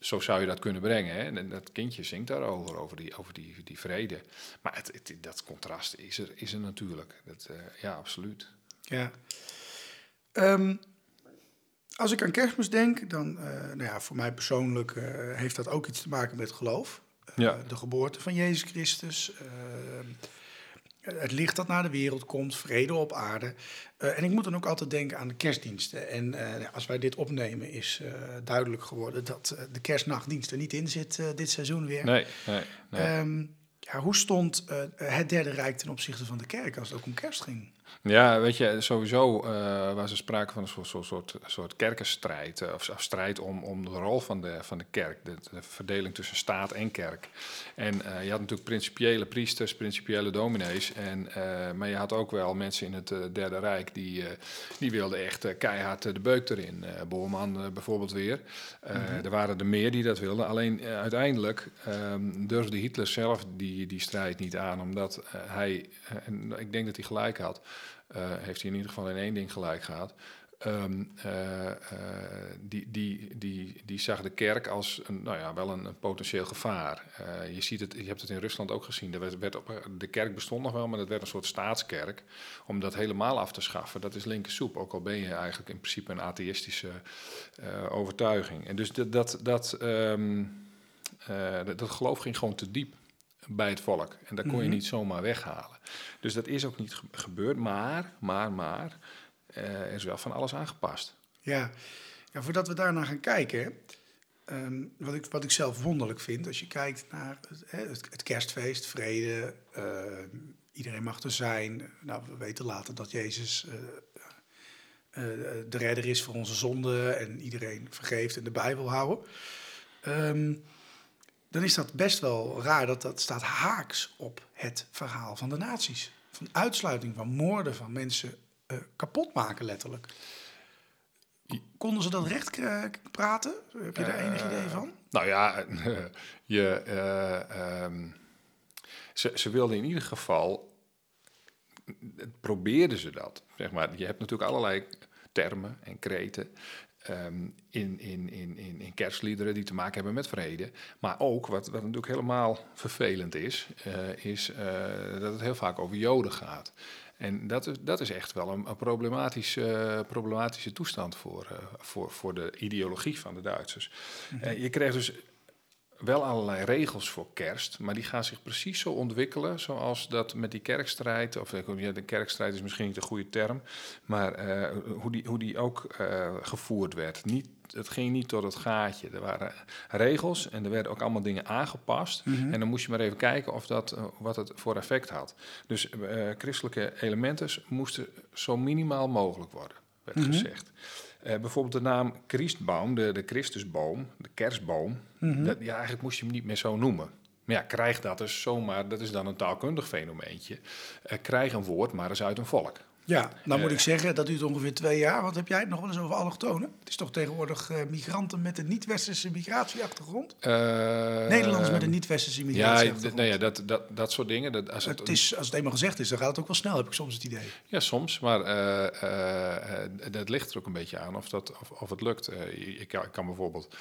[SPEAKER 6] Zo zou je dat kunnen brengen. Hè? En dat kindje zingt daarover, over die, over die, die vrede. Maar het, het- dat contrast is er, is er natuurlijk. Dat, eh, ja, absoluut.
[SPEAKER 1] Ja. Ehm, als ik aan kerstmis denk, dan, eh, nou ja, voor mij persoonlijk eh, heeft dat ook iets te maken met geloof. Eh,
[SPEAKER 6] Ja.
[SPEAKER 1] De geboorte van Jezus Christus. het licht dat naar de wereld komt, vrede op aarde. En ik moet dan ook altijd denken aan de kerstdiensten. En eh, als wij dit opnemen, is duidelijk geworden dat de kerstnachtdienst er niet in zit dit seizoen weer.
[SPEAKER 6] Nee, nee, nee.
[SPEAKER 1] Ehm, ja, hoe stond het Derde Rijk ten opzichte van de kerk als het ook om kerst ging?
[SPEAKER 6] Ja, weet je, sowieso eh, was er sprake van een soort, soort, soort, soort kerkenstrijd. eh, of, strijd om, om de rol van de, van de kerk. De, de verdeling tussen staat en kerk. En eh, je had natuurlijk principiële priesters, principiële dominees. En, maar je had ook wel mensen in het Derde Rijk die, die wilden echt keihard de beuk erin. Boorman bijvoorbeeld weer.
[SPEAKER 1] Mhm.
[SPEAKER 6] Er waren er meer die dat wilden. Alleen uiteindelijk ehm, durfde Hitler zelf die, die strijd niet aan. Omdat hij, en ik denk dat hij gelijk had, heeft hij in ieder geval in één ding gelijk gehad. Ehm, eh, eh, die, die, die, die zag de kerk als een, nou ja, wel een, potentieel gevaar. Eh, je, ziet het, je hebt het in Rusland ook gezien. Er werd, op, de kerk bestond nog wel, maar dat werd een soort staatskerk. Om dat helemaal af te schaffen, dat is linker soep. Ook al ben je eigenlijk in principe een atheïstische eh, overtuiging. En dus dat, dat, ehm, eh, dat, dat geloof ging gewoon te diep bij het volk. En dat kon je
[SPEAKER 1] Mhm.
[SPEAKER 6] niet zomaar weghalen. Dus dat is ook niet ge- gebeurd. Maar, maar, maar, eh, er is wel van alles aangepast.
[SPEAKER 1] Ja, ja voordat we daarna gaan kijken, ehm, wat, ik, wat ik zelf wonderlijk vind, als je kijkt naar het, het, het kerstfeest, vrede, eh, iedereen mag er zijn. Nou, we weten later dat Jezus eh, de redder is voor onze zonden en iedereen vergeeft en de Bijbel houden. Ehm, dan is dat best wel raar dat dat staat haaks op het verhaal van de nazi's. Van uitsluiting, van moorden, van mensen eh, kapot maken letterlijk. Konden ze dat recht eh, praten? Heb je daar enig idee van?
[SPEAKER 6] Nou ja, je, eh, ehm, ze, ze wilden in ieder geval, probeerden ze dat. Zeg maar. Je hebt natuurlijk allerlei termen en kreten ehm, in, in, in, in, in kerstliederen die te maken hebben met vrede. Maar ook, wat, wat natuurlijk helemaal vervelend is, eh, is eh, dat het heel vaak over Joden gaat. En dat is, dat is echt wel een, een problematische, problematische toestand voor, eh, voor, voor de ideologie van de Duitsers. Eh, je krijgt dus wel allerlei regels voor kerst, maar die gaan zich precies zo ontwikkelen zoals dat met die kerkstrijd, of eh, ja, de kerkstrijd is misschien niet de goede term, maar eh, hoe, die, hoe die ook eh, gevoerd werd. Niet, het ging niet door het gaatje. Er waren regels en er werden ook allemaal dingen aangepast.
[SPEAKER 1] Mhm.
[SPEAKER 6] En dan moest je maar even kijken of dat, wat het voor effect had. Dus christelijke elementen moesten zo minimaal mogelijk worden. werd
[SPEAKER 1] Mhm.
[SPEAKER 6] gezegd. Bijvoorbeeld de naam Christbaum, de, de Christusboom, de kerstboom.
[SPEAKER 1] Mhm.
[SPEAKER 6] ja, eigenlijk moest je hem niet meer zo noemen. Maar ja, krijg dat dus zomaar, dat is dan een taalkundig fenomeentje. Eh, krijg een woord maar eens uit een volk.
[SPEAKER 1] Ja, nou moet
[SPEAKER 6] Eh.
[SPEAKER 1] ik zeggen, dat duurt ongeveer twee jaar. Wat heb jij het nog wel eens over allochtonen? Het is toch tegenwoordig eh, migranten met een niet-westerse migratieachtergrond?
[SPEAKER 6] Eh,
[SPEAKER 1] Nederlanders met een niet-westerse
[SPEAKER 6] Ja,
[SPEAKER 1] migratieachtergrond.
[SPEAKER 6] d- nou ja dat, dat, dat soort dingen. Dat, als het,
[SPEAKER 1] het is, als het eenmaal gezegd is, dan gaat het ook wel snel, heb ik soms het idee.
[SPEAKER 6] Ja, soms, maar dat ligt er ook een beetje aan of, dat, of, of het lukt. Ik, kan, bijvoorbeeld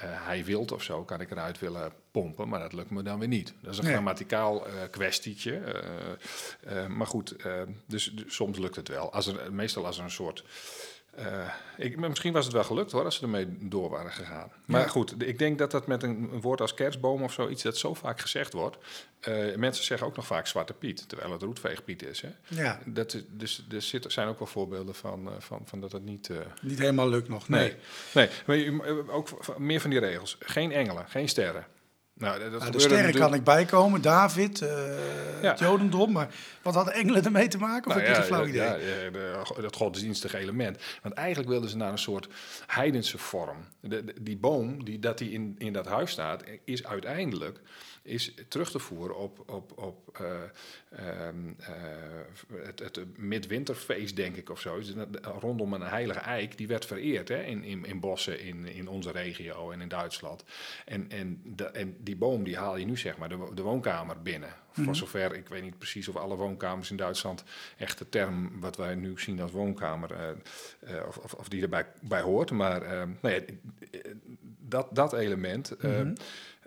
[SPEAKER 6] hij wilt of zo, kan ik eruit willen pompen, maar dat lukt me dan weer niet. Dat is een
[SPEAKER 1] Nee.
[SPEAKER 6] grammaticaal eh, kwestietje. eh, eh, maar goed, dus, dus soms lukt het wel. Als er, meestal als er een soort... ik, misschien was het wel gelukt hoor, als ze ermee door waren gegaan. Maar
[SPEAKER 1] Ja.
[SPEAKER 6] goed, ik denk dat dat met een, een woord als kerstboom of zoiets, dat zo vaak gezegd wordt. Mensen zeggen ook nog vaak Zwarte Piet, terwijl het roetveegpiet is. Hè?
[SPEAKER 1] Ja,
[SPEAKER 6] Dat is, dus er zijn ook wel voorbeelden van, van, van dat het niet.
[SPEAKER 1] niet helemaal lukt nog. Nee.
[SPEAKER 6] nee, nee. Maar ook meer van die regels. Geen engelen, geen sterren. Nou, dat
[SPEAKER 1] Nou, de sterren kan ik bijkomen, David,
[SPEAKER 6] Ja.
[SPEAKER 1] het Jodendom. Maar wat hadden engelen ermee te maken? Of
[SPEAKER 6] Nou
[SPEAKER 1] heb je
[SPEAKER 6] ja,
[SPEAKER 1] geen flauw idee?
[SPEAKER 6] ja, ja, dat godsdienstige element. Want eigenlijk wilden ze naar een soort heidense vorm. De, de- die boom die, dat die in, in dat huis staat, is uiteindelijk is terug te voeren op, op, op eh, ehm, eh, het, het midwinterfeest, denk ik, of zo. Dus Rondom een heilige eik, die werd vereerd hè, in, in, in bossen in, in onze regio en in Duitsland. En, en, de, en die boom die haal je nu zeg maar de, de woonkamer binnen.
[SPEAKER 1] Mhm.
[SPEAKER 6] Voor zover, ik weet niet precies of alle woonkamers in Duitsland echt de term wat wij nu zien als woonkamer, eh, of, of, of die erbij bij hoort. Maar eh, nou ja, dat, dat element, eh,
[SPEAKER 1] Mhm.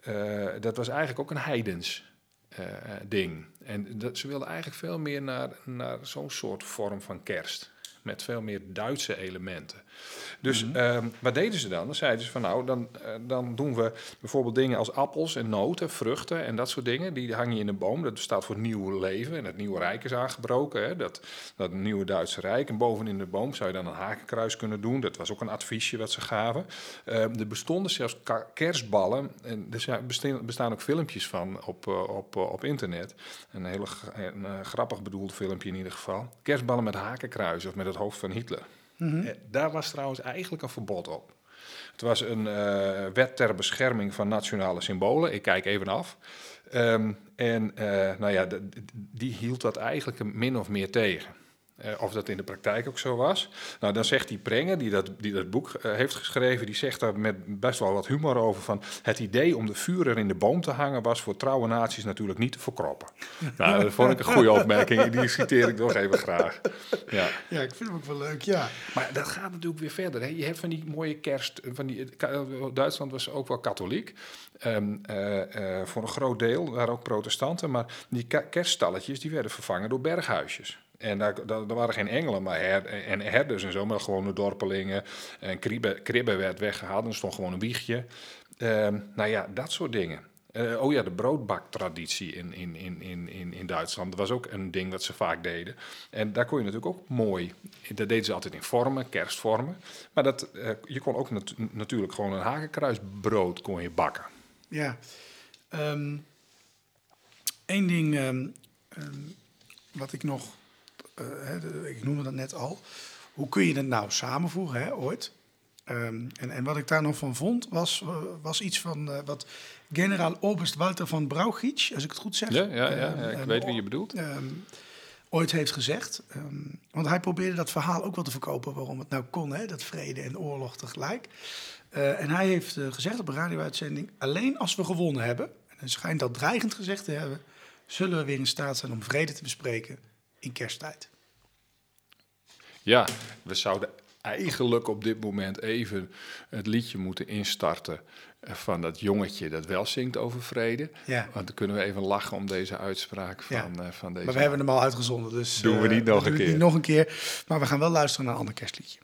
[SPEAKER 6] Eh, dat was eigenlijk ook een heidens eh, ding. En dat, ze wilden eigenlijk veel meer naar, naar zo'n soort vorm van kerst. Met veel meer Duitse elementen. Dus ehm, wat deden ze dan? Dan zeiden ze van nou, dan, eh, dan doen we bijvoorbeeld dingen als appels en noten, vruchten en dat soort dingen. Die hang je in een boom. Dat staat voor nieuw leven. En het nieuwe rijk is aangebroken. Hè? Dat, dat nieuwe Duitse rijk. En bovenin de boom zou je dan een hakenkruis kunnen doen. Dat was ook een adviesje wat ze gaven. Ehm, er bestonden zelfs kerstballen. En er bestaan, ook filmpjes van op, eh, op, eh, op internet. Een eh, grappig bedoeld filmpje in ieder geval. Kerstballen met hakenkruis of met het hoofd van Hitler. Eh, Daar was trouwens eigenlijk een verbod op. Het was een eh, wet ter bescherming van nationale symbolen. Ik kijk even af. Ehm, en eh, nou ja, die hield dat eigenlijk een min of meer tegen. Eh, of dat in de praktijk ook zo was. Nou, dan zegt die Prenger, die dat, die dat boek eh, heeft geschreven, die zegt daar met best wel wat humor over van... het idee om de vurer in de boom te hangen was voor trouwe naties natuurlijk niet te verkroppen. nou, dat vond ik een goede opmerking. Die citeer ik nog even graag. Ja.
[SPEAKER 1] Ja, ik vind hem ook wel leuk, ja.
[SPEAKER 6] Maar dat gaat natuurlijk weer verder. Hè. Je hebt van die mooie kerst. Van die, Duitsland was ook wel katholiek. Ehm, eh, eh, voor een groot deel waren ook protestanten. Maar die kerststalletjes die werden vervangen door berghuisjes. En daar, daar, waren geen engelen maar her, en herders en zo, maar gewoon de dorpelingen. En kribben, werd weggehaald en stond gewoon een wiegje. Ehm, nou ja, dat soort dingen. Eh, oh ja, de broodbaktraditie in, in, in, in, in, Duitsland. Dat was ook een ding wat ze vaak deden. En daar kon je natuurlijk ook mooi... Dat deden ze altijd in vormen, kerstvormen. Maar dat, eh, je kon ook nat- natuurlijk gewoon een hakenkruisbrood kon je bakken.
[SPEAKER 1] Ja. Eén ding ehm, ehm, wat ik nog, hè, de- ik noemde dat net al. Hoe kun je het nou samenvoegen, hè, ooit? Ehm, en, en wat ik daar nog van vond, was, eh, was iets van eh, wat generaal Oberst Walter van Brauchitsch, als ik het goed zeg.
[SPEAKER 6] Ja, ja, ja,
[SPEAKER 1] ehm,
[SPEAKER 6] ja, ik weet wie je bedoelt.
[SPEAKER 1] ehm, ooit heeft gezegd. Want hij probeerde dat verhaal ook wel te verkopen waarom het nou kon, hè, dat vrede en oorlog tegelijk. Eh, en hij heeft eh, gezegd op een radio-uitzending: alleen als we gewonnen hebben, en hij schijnt dat dreigend gezegd te hebben, zullen we weer in staat zijn om vrede te bespreken in kersttijd.
[SPEAKER 6] Ja, we zouden eigenlijk op dit moment even het liedje moeten instarten eh, van dat jongetje dat wel zingt over vrede.
[SPEAKER 1] Ja.
[SPEAKER 6] Want dan kunnen we even lachen om deze uitspraak van,
[SPEAKER 1] Ja.
[SPEAKER 6] eh, van deze...
[SPEAKER 1] Maar we hebben hem al uitgezonden, dus
[SPEAKER 6] Doen we
[SPEAKER 1] eh,
[SPEAKER 6] niet nog een keer.
[SPEAKER 1] Niet nog een keer, maar we gaan wel luisteren naar een ander kerstliedje.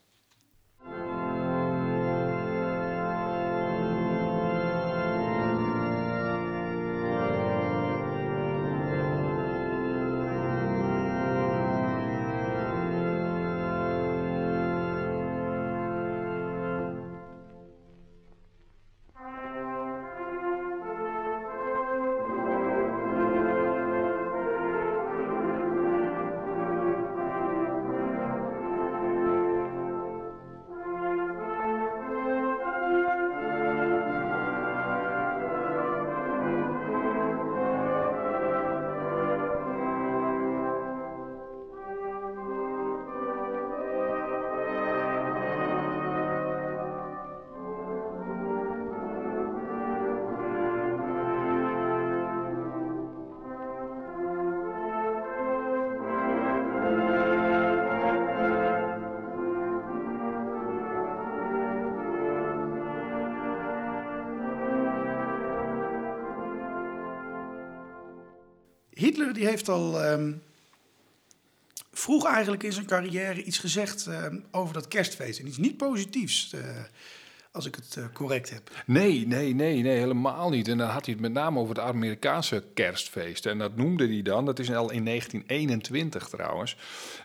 [SPEAKER 1] Die heeft al ehm, vroeg eigenlijk in zijn carrière iets gezegd ehm, over dat kerstfeest. En iets niet positiefs, eh, als ik het eh, correct heb.
[SPEAKER 6] Nee, nee, nee, nee, helemaal niet. En dan had hij het met name over het Amerikaanse kerstfeest. En dat noemde hij dan, dat is al in 1921 trouwens.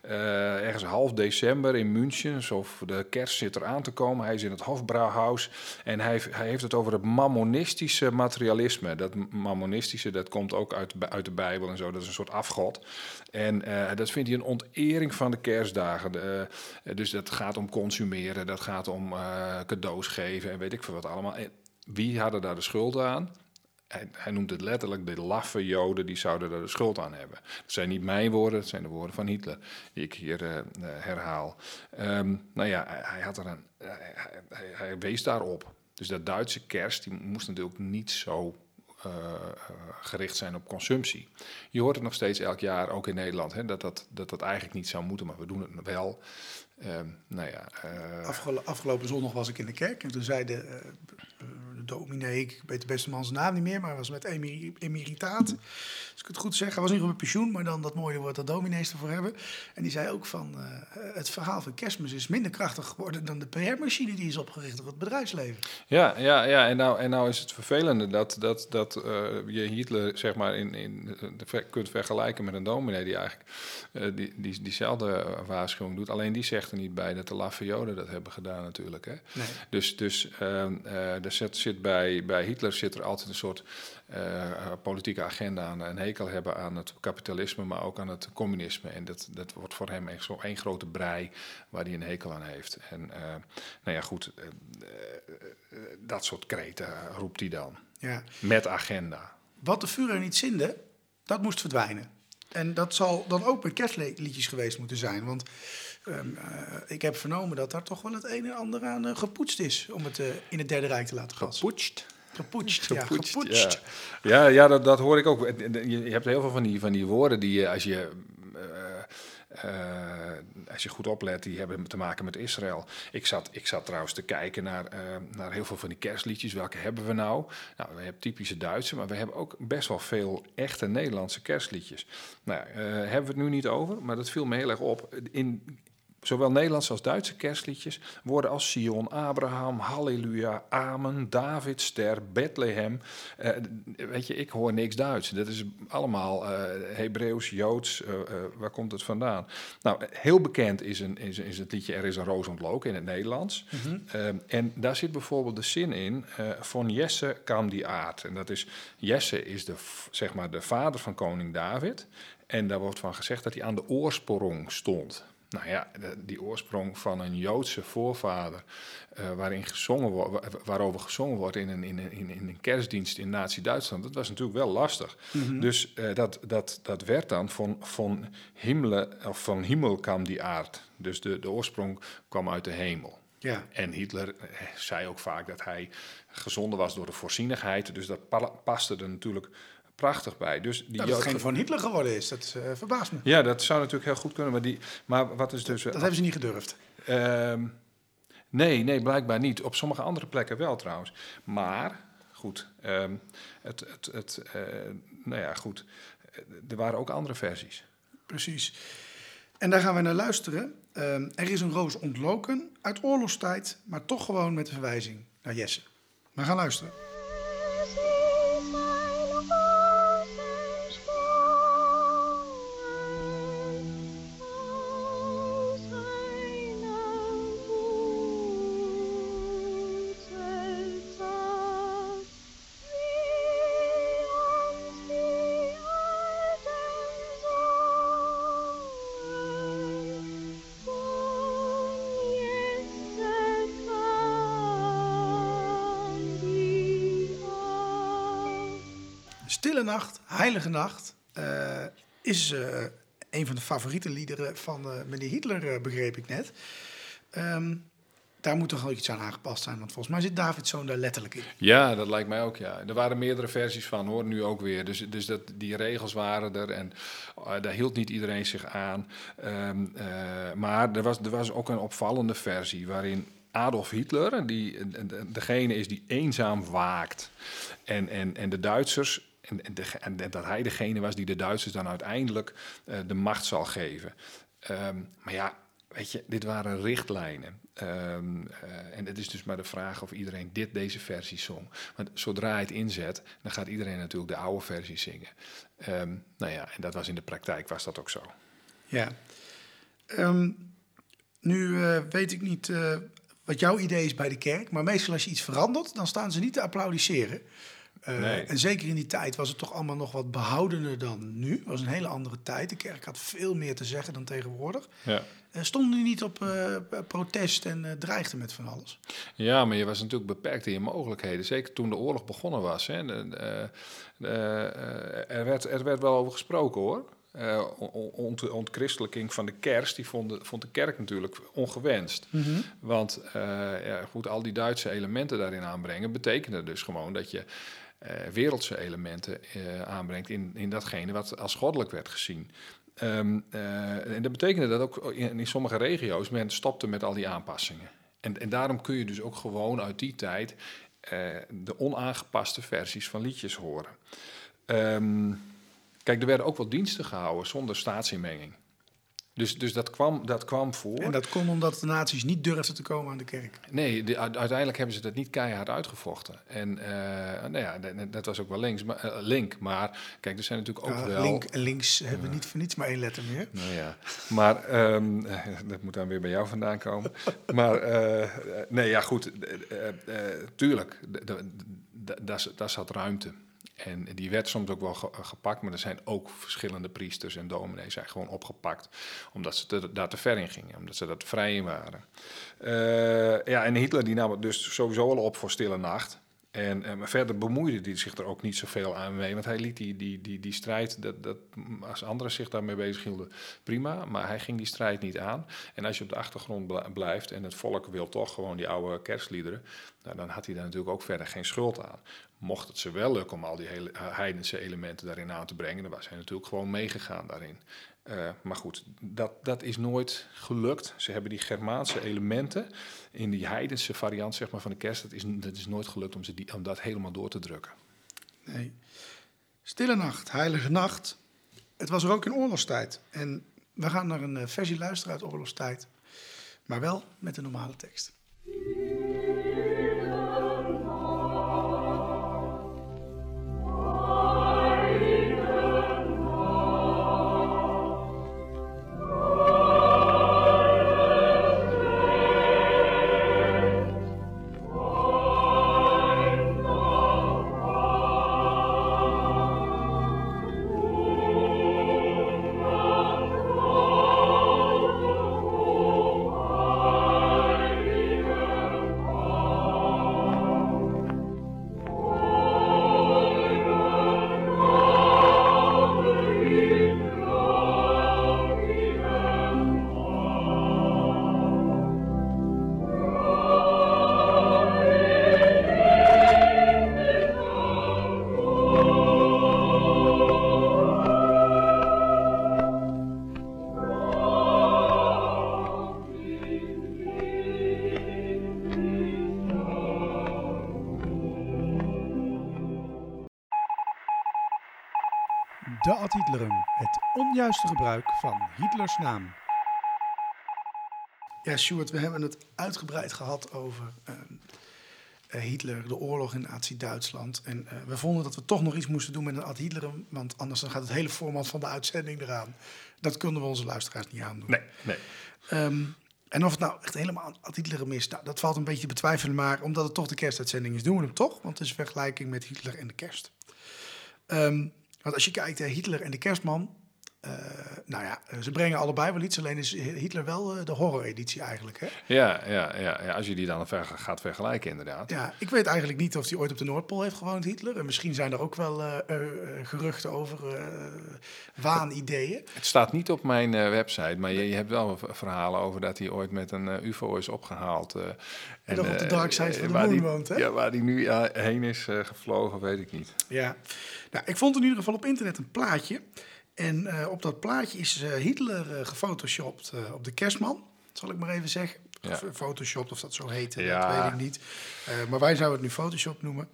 [SPEAKER 6] Eh, ergens half december in München, alsof de kerst zit eraan te komen. Hij is in het Hofbrauhaus en hij, hij heeft het over het mammonistische materialisme. Dat mammonistische, dat komt ook uit, uit de Bijbel en zo. Dat is een soort afgod. En eh, dat vindt hij een ontering van de kerstdagen. Dus dat gaat om consumeren, dat gaat om cadeaus en weet ik veel wat allemaal. En wie hadden daar de schuld aan? Hij, hij noemt het letterlijk de laffe Joden, die zouden daar de schuld aan hebben. Dat zijn niet mijn woorden, dat zijn de woorden van Hitler, die ik hier eh, eh, herhaal. Ehm, nou ja, hij, had er een, hij, hij, hij wees daarop. Dus dat Duitse kerst, die moest natuurlijk niet zo eh, gericht zijn op consumptie. Je hoort het nog steeds elk jaar, ook in Nederland, hè, dat, dat, dat dat eigenlijk niet zou moeten, maar we doen het wel. Ehm, nou ja, eh,
[SPEAKER 1] Afgelo- afgelopen zondag was ik in de kerk en toen zei de, eh, de dominee, ik weet de beste man zijn naam niet meer, maar hij was met emeri- emeritaat. Als ik het goed zeg, hij was niet op pensioen, maar dan dat mooie woord dat dominees ervoor hebben. En die zei ook van, eh, het verhaal van kerstmis is minder krachtig geworden dan de PR-machine die is opgericht door het bedrijfsleven.
[SPEAKER 6] Ja, ja, ja. En, nou, en nou is het vervelende dat, dat, dat eh, je Hitler zeg maar in, in, kunt vergelijken met een dominee die eigenlijk eh, die, die, diezelfde waarschuwing doet. Alleen die zegt er niet bij dat de laffe Joden dat hebben gedaan natuurlijk. Hè?
[SPEAKER 1] Nee.
[SPEAKER 6] Dus, dus ehm, eh, er zit, zit bij, bij Hitler zit er altijd een soort eh, eh, politieke agenda aan. Een hekel hebben aan het kapitalisme, maar ook aan het communisme. En dat, dat wordt voor hem echt zo één grote brei waar hij een hekel aan heeft. En eh, nou ja, goed, dat soort kreten roept hij dan.
[SPEAKER 1] Ja.
[SPEAKER 6] Met agenda.
[SPEAKER 1] Wat de Führer niet zinde, dat moest verdwijnen. En dat zal dan ook met kerstliedjes geweest moeten zijn. Want ehm, eh, ik heb vernomen dat daar toch wel het een en ander aan eh, gepoetst is... om het eh, in het Derde Rijk te laten gaan.
[SPEAKER 6] Gepoetst?
[SPEAKER 1] Gepoetst, ja,
[SPEAKER 6] Gepoetst. Ja, ja, ja dat, dat hoor ik ook. Je hebt heel veel van die, van die woorden die je, als je, als je goed oplet, die hebben te maken met Israël. Ik zat, ik zat trouwens te kijken naar, naar heel veel van die kerstliedjes. Welke hebben we nou? Nou, we hebben typische Duitse, maar we hebben ook best wel veel echte Nederlandse kerstliedjes. Nou, eh, hebben we het nu niet over, maar dat viel me heel erg op. In, Zowel Nederlandse als Duitse kerstliedjes worden als Sion, Abraham, Halleluja, Amen, David, Ster, Bethlehem. Eh, weet je, ik hoor niks Duits. Dat is allemaal eh Hebreeuws, Joods. eh, waar komt het vandaan? Nou, heel bekend is, een, is, is het liedje Er is een roos ontloken in het Nederlands. Eh, en daar zit bijvoorbeeld de zin in, van Jesse kwam die aard. En dat is, Jesse is de, zeg maar de vader van koning David. En daar wordt van gezegd dat hij aan de oorsprong stond. Nou ja, die oorsprong van een Joodse voorvader, eh, waarin gezongen wo- wa- waarover gezongen wordt in een, in, een, in een kerstdienst in Nazi-Duitsland, dat was natuurlijk wel lastig. Dus eh, dat, dat, dat werd dan van, van, himle, of van hemel kwam die aard. Dus de, de oorsprong kwam uit de hemel.
[SPEAKER 1] Ja.
[SPEAKER 6] En Hitler eh, zei ook vaak dat hij gezonden was door de voorzienigheid. Dus dat pa- paste er natuurlijk prachtig bij. Dus die
[SPEAKER 1] Dat het geen van Hitler geworden is, dat eh, verbaast me.
[SPEAKER 6] ja, dat zou natuurlijk heel goed kunnen. Maar, die, maar wat is dus.
[SPEAKER 1] Dat hebben ze niet gedurfd.
[SPEAKER 6] Ehm, nee, nee, blijkbaar niet. Op sommige andere plekken wel trouwens. Maar, goed, ehm, het, het, het, eh, nou ja, goed. Eh, Er waren ook andere versies.
[SPEAKER 1] Precies. En daar gaan we naar luisteren. Ehm, er is een roos ontloken uit oorlogstijd, maar toch gewoon met de verwijzing naar Jesse. We gaan luisteren. Stille Nacht, Heilige Nacht eh, is eh, een van de favoriete liederen van eh, meneer Hitler, begreep ik net. Ehm, daar moet toch wel iets aan aangepast zijn, want volgens mij zit David Zoon daar letterlijk in.
[SPEAKER 6] Ja, dat lijkt mij ook, ja. Er waren meerdere versies van, hoor, nu ook weer. Dus, dus dat, die regels waren er en daar hield niet iedereen zich aan. Ehm, eh, maar er was, er was ook een opvallende versie waarin Adolf Hitler, die, de- degene is die eenzaam waakt. En, en, en de Duitsers En, en, dat hij degene was die de Duitsers dan uiteindelijk eh, de macht zal geven. Ehm, maar ja, weet je, dit waren richtlijnen. Ehm, eh, en het is dus maar de vraag of iedereen dit, deze versie zong. Want zodra hij het inzet, dan gaat iedereen natuurlijk de oude versie zingen. Ehm, nou ja, en dat was in de praktijk was dat ook zo.
[SPEAKER 1] Ja. Nu eh, weet ik niet wat jouw idee is bij de kerk, maar meestal als je iets verandert, dan staan ze niet te applaudisseren. Eh,
[SPEAKER 6] Nee.
[SPEAKER 1] En zeker in die tijd was het toch allemaal nog wat behoudener dan nu. Het was een hele andere tijd. De kerk had veel meer te zeggen dan tegenwoordig.
[SPEAKER 6] Ja.
[SPEAKER 1] Uh, stonden nu niet op eh, protest en dreigden met van alles.
[SPEAKER 6] Ja, maar je was natuurlijk beperkt in je mogelijkheden. Zeker toen de oorlog begonnen was. Hè. Er, werd, er werd wel over gesproken hoor. On- ont, ontchristelijking van de kerst, die vond de, vond de kerk natuurlijk ongewenst. Want eh, ja, goed, al die Duitse elementen daarin aanbrengen, betekende dus gewoon dat je wereldse elementen eh, aanbrengt in, in datgene wat als goddelijk werd gezien. Ehm, eh, en dat betekende dat ook in, in sommige regio's men stopte met al die aanpassingen. En, en daarom kun je dus ook gewoon uit die tijd eh, de onaangepaste versies van liedjes horen. Ehm, kijk, er werden ook wel diensten gehouden zonder staatsinmenging. Dus, dus dat, kwam, dat kwam voor.
[SPEAKER 1] En dat kon omdat de nazi's niet durfden te komen aan de kerk.
[SPEAKER 6] Nee, de- uiteindelijk hebben ze dat niet keihard uitgevochten. En eh, nou ja, dat, dat was ook wel links, maar, eh, link. Maar kijk, er zijn natuurlijk ook wel...
[SPEAKER 1] link en links hebben niet voor niets maar één letter meer.
[SPEAKER 6] Nou ja, maar ehm, dat moet dan weer bij jou vandaan komen. maar eh, nee, ja goed, tuurlijk, daar zat ruimte. En die werd soms ook wel ge- gepakt, maar er zijn ook verschillende priesters en dominees zijn gewoon opgepakt. Omdat ze daar te ver in gingen, omdat ze daar te vrij in waren. Eh, ja, en Hitler die nam het dus sowieso al op voor Stille Nacht. En, eh, verder bemoeide hij zich er ook niet zoveel aan mee. Want hij liet die, die, die, die strijd, dat, dat, als anderen zich daarmee bezighielden, prima. Maar hij ging die strijd niet aan. En als je op de achtergrond bl- blijft en het volk wil toch gewoon die oude kerstliederen... Nou, dan had hij daar natuurlijk ook verder geen schuld aan. Mocht het ze wel lukken om al die hele, heidense elementen daarin aan te brengen... dan was hij natuurlijk gewoon meegegaan daarin. Eh, maar goed, dat, dat is nooit gelukt. Ze hebben die Germaanse elementen in die heidense variant zeg maar, van de kerst... Dat is, dat is nooit gelukt om, ze die, om dat helemaal door te drukken.
[SPEAKER 1] Nee. Stille nacht, heilige nacht. Het was er ook in oorlogstijd. En we gaan naar een eh, versie luisteren uit oorlogstijd. Maar wel met de normale tekst. Hitlerum, het onjuiste gebruik van Hitlers naam. Ja, Stuart, we hebben het uitgebreid gehad over ehm, eh, Hitler, de oorlog in Nazi-Duitsland. En eh, we vonden dat we toch nog iets moesten doen met een ad Hitlerum, want anders dan gaat het hele format van de uitzending eraan. Dat kunnen we onze luisteraars niet aandoen.
[SPEAKER 6] Nee, nee.
[SPEAKER 1] Ehm, en of het nou echt helemaal ad Hitlerum is, nou, dat valt een beetje te betwijfelen. Maar omdat het toch de kerstuitzending is, doen we hem toch. Want het is een vergelijking met Hitler en de kerst. Ehm, want als je kijkt, eh, Hitler en de kerstman. Eh, nou ja, ze brengen allebei wel iets. Alleen is Hitler wel eh, de horror-editie eigenlijk. Hè?
[SPEAKER 6] Ja, ja, ja, ja, als je die dan ver- gaat vergelijken inderdaad.
[SPEAKER 1] Ja, ik weet eigenlijk niet of hij ooit op de Noordpool heeft gewoond, Hitler. En misschien zijn er ook wel eh, geruchten over waanideeën.
[SPEAKER 6] Het staat niet op mijn website, maar je, je hebt wel verhalen over dat hij ooit met een UFO is opgehaald. eh,
[SPEAKER 1] En nog op de dark side van de
[SPEAKER 6] waar
[SPEAKER 1] moon
[SPEAKER 6] die-
[SPEAKER 1] woont, hè?
[SPEAKER 6] Ja, waar hij nu ja, heen is gevlogen, weet ik niet.
[SPEAKER 1] Ja, nou, ik vond in ieder geval op internet een plaatje. En eh, op dat plaatje is eh, Hitler eh, gefotoshopt op de kerstman, zal ik maar even zeggen.
[SPEAKER 6] Ja.
[SPEAKER 1] Of photoshopt, of dat zo heet,
[SPEAKER 6] Ja.
[SPEAKER 1] dat weet ik niet. Maar wij zouden het nu Photoshop noemen.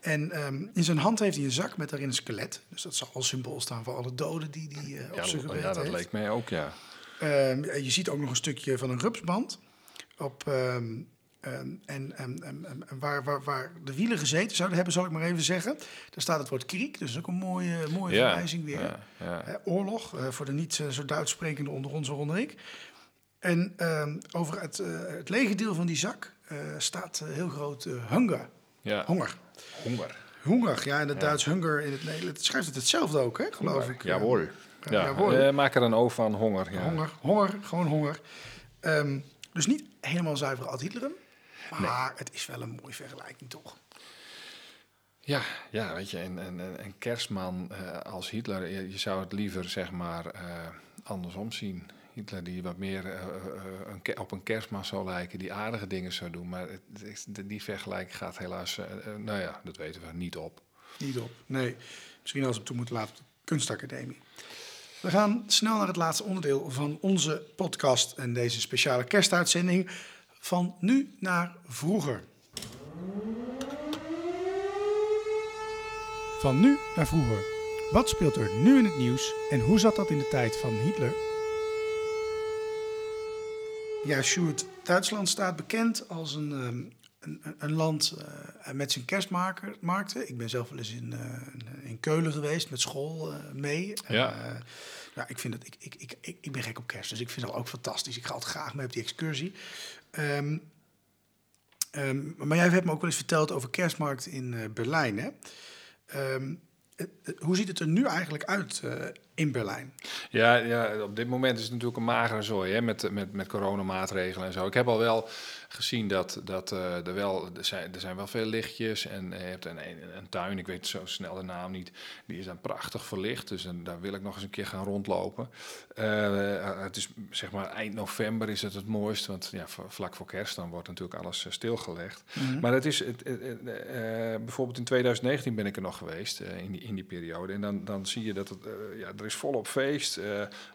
[SPEAKER 1] En ehm, in zijn hand heeft hij een zak met daarin een skelet. Dus dat zal als symbool staan voor alle doden die hij op
[SPEAKER 6] Ja,
[SPEAKER 1] zich
[SPEAKER 6] ja,
[SPEAKER 1] gewerkt
[SPEAKER 6] dat
[SPEAKER 1] heeft.
[SPEAKER 6] leek mij ook, ja.
[SPEAKER 1] Ehm, je ziet ook nog een stukje van een rupsband. Op, ehm, ehm, en waar, waar, waar de wielen gezeten zouden hebben, zal ik maar even zeggen. Daar staat het woord kriek, dus ook een mooie, mooie
[SPEAKER 6] Ja,
[SPEAKER 1] verwijzing weer.
[SPEAKER 6] ja, ja.
[SPEAKER 1] Eh, oorlog, eh, voor de niet eh, zo Duits sprekende onder ons, waaronder ik. En ehm, over het, eh, het lege deel van die zak eh, staat heel groot hunger.
[SPEAKER 6] ja.
[SPEAKER 1] Honger.
[SPEAKER 6] Honger.
[SPEAKER 1] Honger, ja, in het Duits hunger, in het Nederlands. Het schrijft het hetzelfde ook, hè, geloof ik.
[SPEAKER 6] Jawohl. Ja, eh, maak er een O van honger. Ja.
[SPEAKER 1] Honger, honger, gewoon honger. Ehm, dus niet helemaal zuiver ad Hitlerum. Maar het is wel een mooie vergelijking, toch?
[SPEAKER 6] Ja, ja, weet je, een, een, kerstman eh, als Hitler, je, je zou het liever zeg maar eh, andersom zien. Hitler die wat meer eh, eh, een, op een kerstman zou lijken, die aardige dingen zou doen. Maar het, die vergelijking gaat helaas, eh, eh, nou ja, dat weten we, niet op.
[SPEAKER 1] Niet op. Nee, misschien als we toe moeten laten op de kunstacademie. We gaan snel naar het laatste onderdeel van onze podcast en deze speciale kerstuitzending. Van nu naar vroeger. Van nu naar vroeger. Wat speelt er nu in het nieuws en hoe zat dat in de tijd van Hitler? Ja, Sjoerd, Duitsland staat bekend als een, ehm, een, een- land eh, met zijn kerstmarkten. Ik ben zelf wel eens in, eh, in Keulen geweest met school eh, mee.
[SPEAKER 6] Ja.
[SPEAKER 1] Eh, ja, ik, vind het, ik, ik, ik, ik, ik ben gek op kerst, dus ik vind het ook fantastisch. Ik ga altijd graag mee op die excursie. Ehm, ehm, maar jij hebt me ook wel eens verteld over kerstmarkt in eh, Berlijn. Hè? Ehm, eh, eh, hoe ziet het er nu eigenlijk uit in Berlijn?
[SPEAKER 6] Ja, ja, op dit moment is het natuurlijk een magere zooi hè, met, met, met coronamaatregelen en zo. Ik heb al wel gezien dat, dat eh, er wel, er zijn, er zijn wel veel lichtjes en eh, je hebt een, een, een tuin, ik weet zo snel de naam niet, die is dan prachtig verlicht. Dus dan, daar wil ik nog eens een keer gaan rondlopen. Eh, het is zeg maar eind november is het het mooist, want ja, vlak voor kerst dan wordt natuurlijk alles stilgelegd. Maar het is, het, het- het, bijvoorbeeld in 2019 ben ik er nog geweest, in, die, in die periode. En dan, dan zie je dat het, ja, er is volop feest.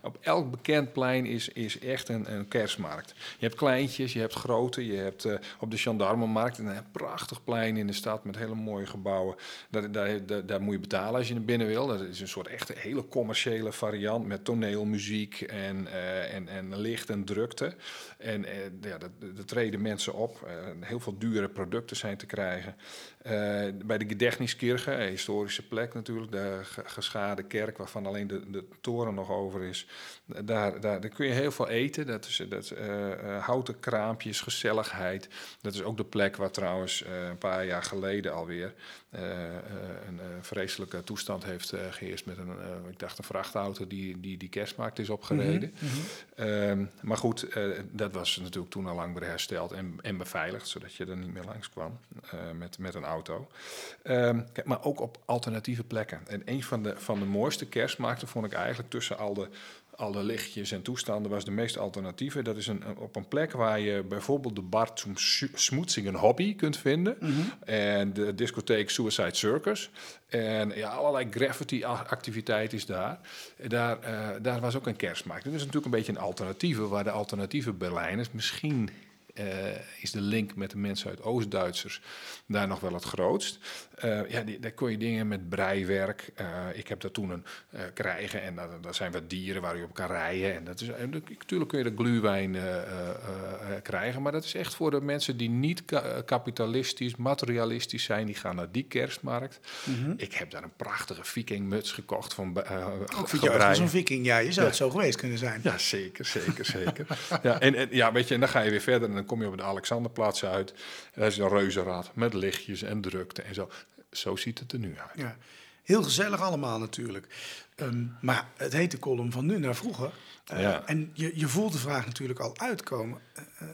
[SPEAKER 6] Op elk bekend plein is, is echt een, een kerstmarkt. Je hebt kleintjes, je hebt grote, je hebt eh, op de Gendarmenmarkt een prachtig plein in de stad met hele mooie gebouwen. Daar, daar, daar, moet je betalen als je naar binnen wil. Dat is een soort echt hele commerciële variant met toneelmuziek en, eh, en, en licht en drukte. En eh, ja, dat, treden mensen op. Heel veel dure producten zijn te krijgen. Bij de Gedächtniskirche, een historische plek natuurlijk, de ge- geschade kerk waarvan alleen de, de toren nog over is. Daar, daar, daar kun je heel veel eten. Dat is dat, houten kraampjes, Dat is ook de plek waar trouwens eh, een paar jaar geleden alweer eh, eh, een vreselijke toestand heeft eh, geheerst met een, ik dacht een vrachtauto die die, die kerstmarkt is opgereden. Ehm, maar goed, dat was natuurlijk toen al lang weer hersteld en, en beveiligd, zodat je er niet meer langs kwam met, met een auto. Ehm, kijk, maar ook op alternatieve plekken. En een van de, van de mooiste kerstmarkten vond ik eigenlijk tussen al de, alle lichtjes en toestanden was de meest alternatieve. Dat is een, op een plek waar je bijvoorbeeld de bar zum Smoetsingen Hobby kunt vinden. En de discotheek Suicide Circus. En ja, allerlei graffiti-activiteit is daar. Daar, eh, daar was ook een kerstmarkt. Dat is natuurlijk een beetje een alternatieve, waar de alternatieve Berlijners misschien... eh, is de link met de mensen uit Oost-Duitsers daar nog wel het grootst. Eh, ja, die, daar kon je dingen met breiwerk. eh, ik heb daar toen een krijgen en daar, daar zijn wat dieren waar je op kan rijden. En dat is, en natuurlijk kun je de gluwijn krijgen, maar dat is echt voor de mensen die niet ka- kapitalistisch, materialistisch zijn. Die gaan naar die kerstmarkt. Ik heb daar een prachtige vikingmuts gekocht van uh,
[SPEAKER 1] Ook als een viking. Ja, je zou het zo geweest kunnen zijn.
[SPEAKER 6] ja, zeker, zeker, zeker. ja, en, en, ja, weet je, en dan ga je weer verder en dan kom je op de Alexanderplaats uit. En dat is een reuzenrad met lichtjes en drukte en zo. Zo ziet het er nu uit.
[SPEAKER 1] Ja. Heel gezellig allemaal natuurlijk. Ehm, maar het heet de column van nu naar vroeger. Eh,
[SPEAKER 6] Ja.
[SPEAKER 1] En je, je voelt de vraag natuurlijk al uitkomen. Eh, eh,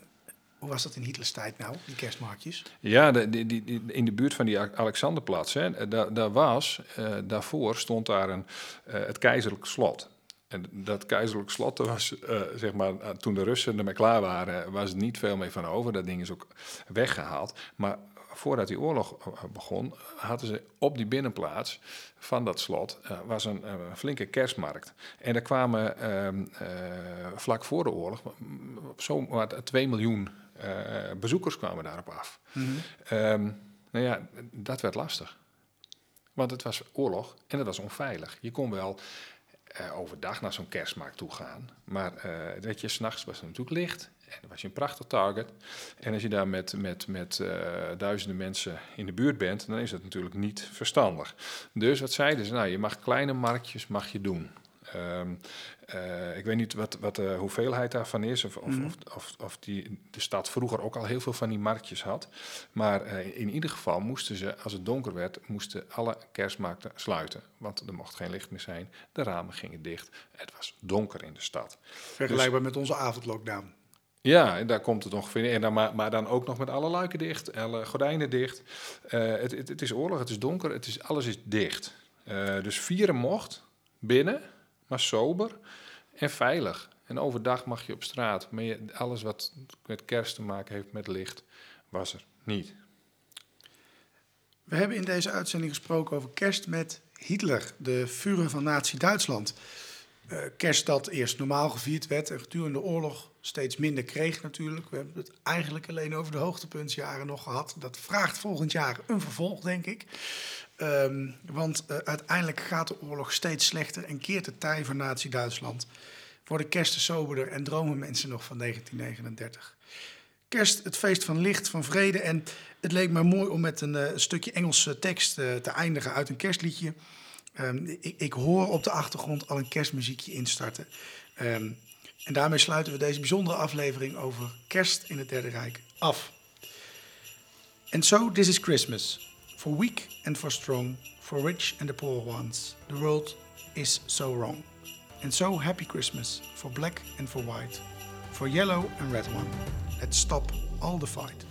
[SPEAKER 1] hoe was dat in Hitlers tijd nou, die kerstmarktjes?
[SPEAKER 6] Ja, de, die, die, in de buurt van die A- Alexanderplatz, hè, daar, daar was, daarvoor stond daar een, het keizerlijk slot. En dat keizerlijk slot, daar was, eh, zeg maar, eh, toen de Russen ermee klaar waren, was er niet veel meer van over. Dat ding is ook weggehaald. Maar voordat die oorlog eh, begon, hadden ze op die binnenplaats van dat slot was een, flinke kerstmarkt. En er kwamen ehm, eh, vlak voor de oorlog zomaar 2 miljoen bezoekers kwamen daarop af. Ehm, nou ja, dat werd lastig. Want het was oorlog en het was onveilig. Je kon wel eh, overdag naar zo'n kerstmarkt toe gaan. Maar eh weet je, s'nachts was het natuurlijk licht. En dan was je een prachtig target. En als je daar met, met, met eh, duizenden mensen in de buurt bent, dan is dat natuurlijk niet verstandig. Dus wat zeiden ze? Nou, je mag kleine marktjes mag je doen. Ehm, eh, ik weet niet wat, wat de hoeveelheid daarvan is, of, of,
[SPEAKER 1] Mhm.
[SPEAKER 6] of, of, of die, de stad vroeger ook al heel veel van die marktjes had. Maar eh, in ieder geval moesten ze, als het donker werd, moesten alle kerstmarkten sluiten. Want er mocht geen licht meer zijn, de ramen gingen dicht. Het was donker in de stad.
[SPEAKER 1] Vergelijkbaar met onze avondlockdown.
[SPEAKER 6] Ja, en daar komt het ongeveer in. En dan, maar, maar dan ook nog met alle luiken dicht, alle gordijnen dicht. Eh, het, het, het is oorlog, het is donker, het is, alles is dicht. Dus vieren mocht binnen, maar sober en veilig. En overdag mag je op straat. Maar je, alles wat met kerst te maken heeft met licht, was er niet.
[SPEAKER 1] We hebben in deze uitzending gesproken over kerst met Hitler, de Führer van Nazi-Duitsland. Eh, kerst dat eerst normaal gevierd werd en gedurende de oorlog steeds minder kreeg natuurlijk. We hebben het eigenlijk alleen over de hoogtepuntsjaren nog gehad. Dat vraagt volgend jaar een vervolg, denk ik. Ehm, want eh, uiteindelijk gaat de oorlog steeds slechter en keert het tij van Nazi-Duitsland. Worden kersten soberder en dromen mensen nog van 1939. Kerst, het feest van licht, van vrede. En het leek me mooi om met een eh, stukje Engelse tekst eh, te eindigen uit een kerstliedje. Ehm, ik, ik hoor op de achtergrond al een kerstmuziekje instarten. Ehm, en daarmee sluiten we deze bijzondere aflevering over kerst in het Derde Rijk af. And so this is Christmas. For weak and for strong, for rich and the poor ones. The world is so wrong. And so happy Christmas for black and for white. For yellow and red one. Let's stop all the fight.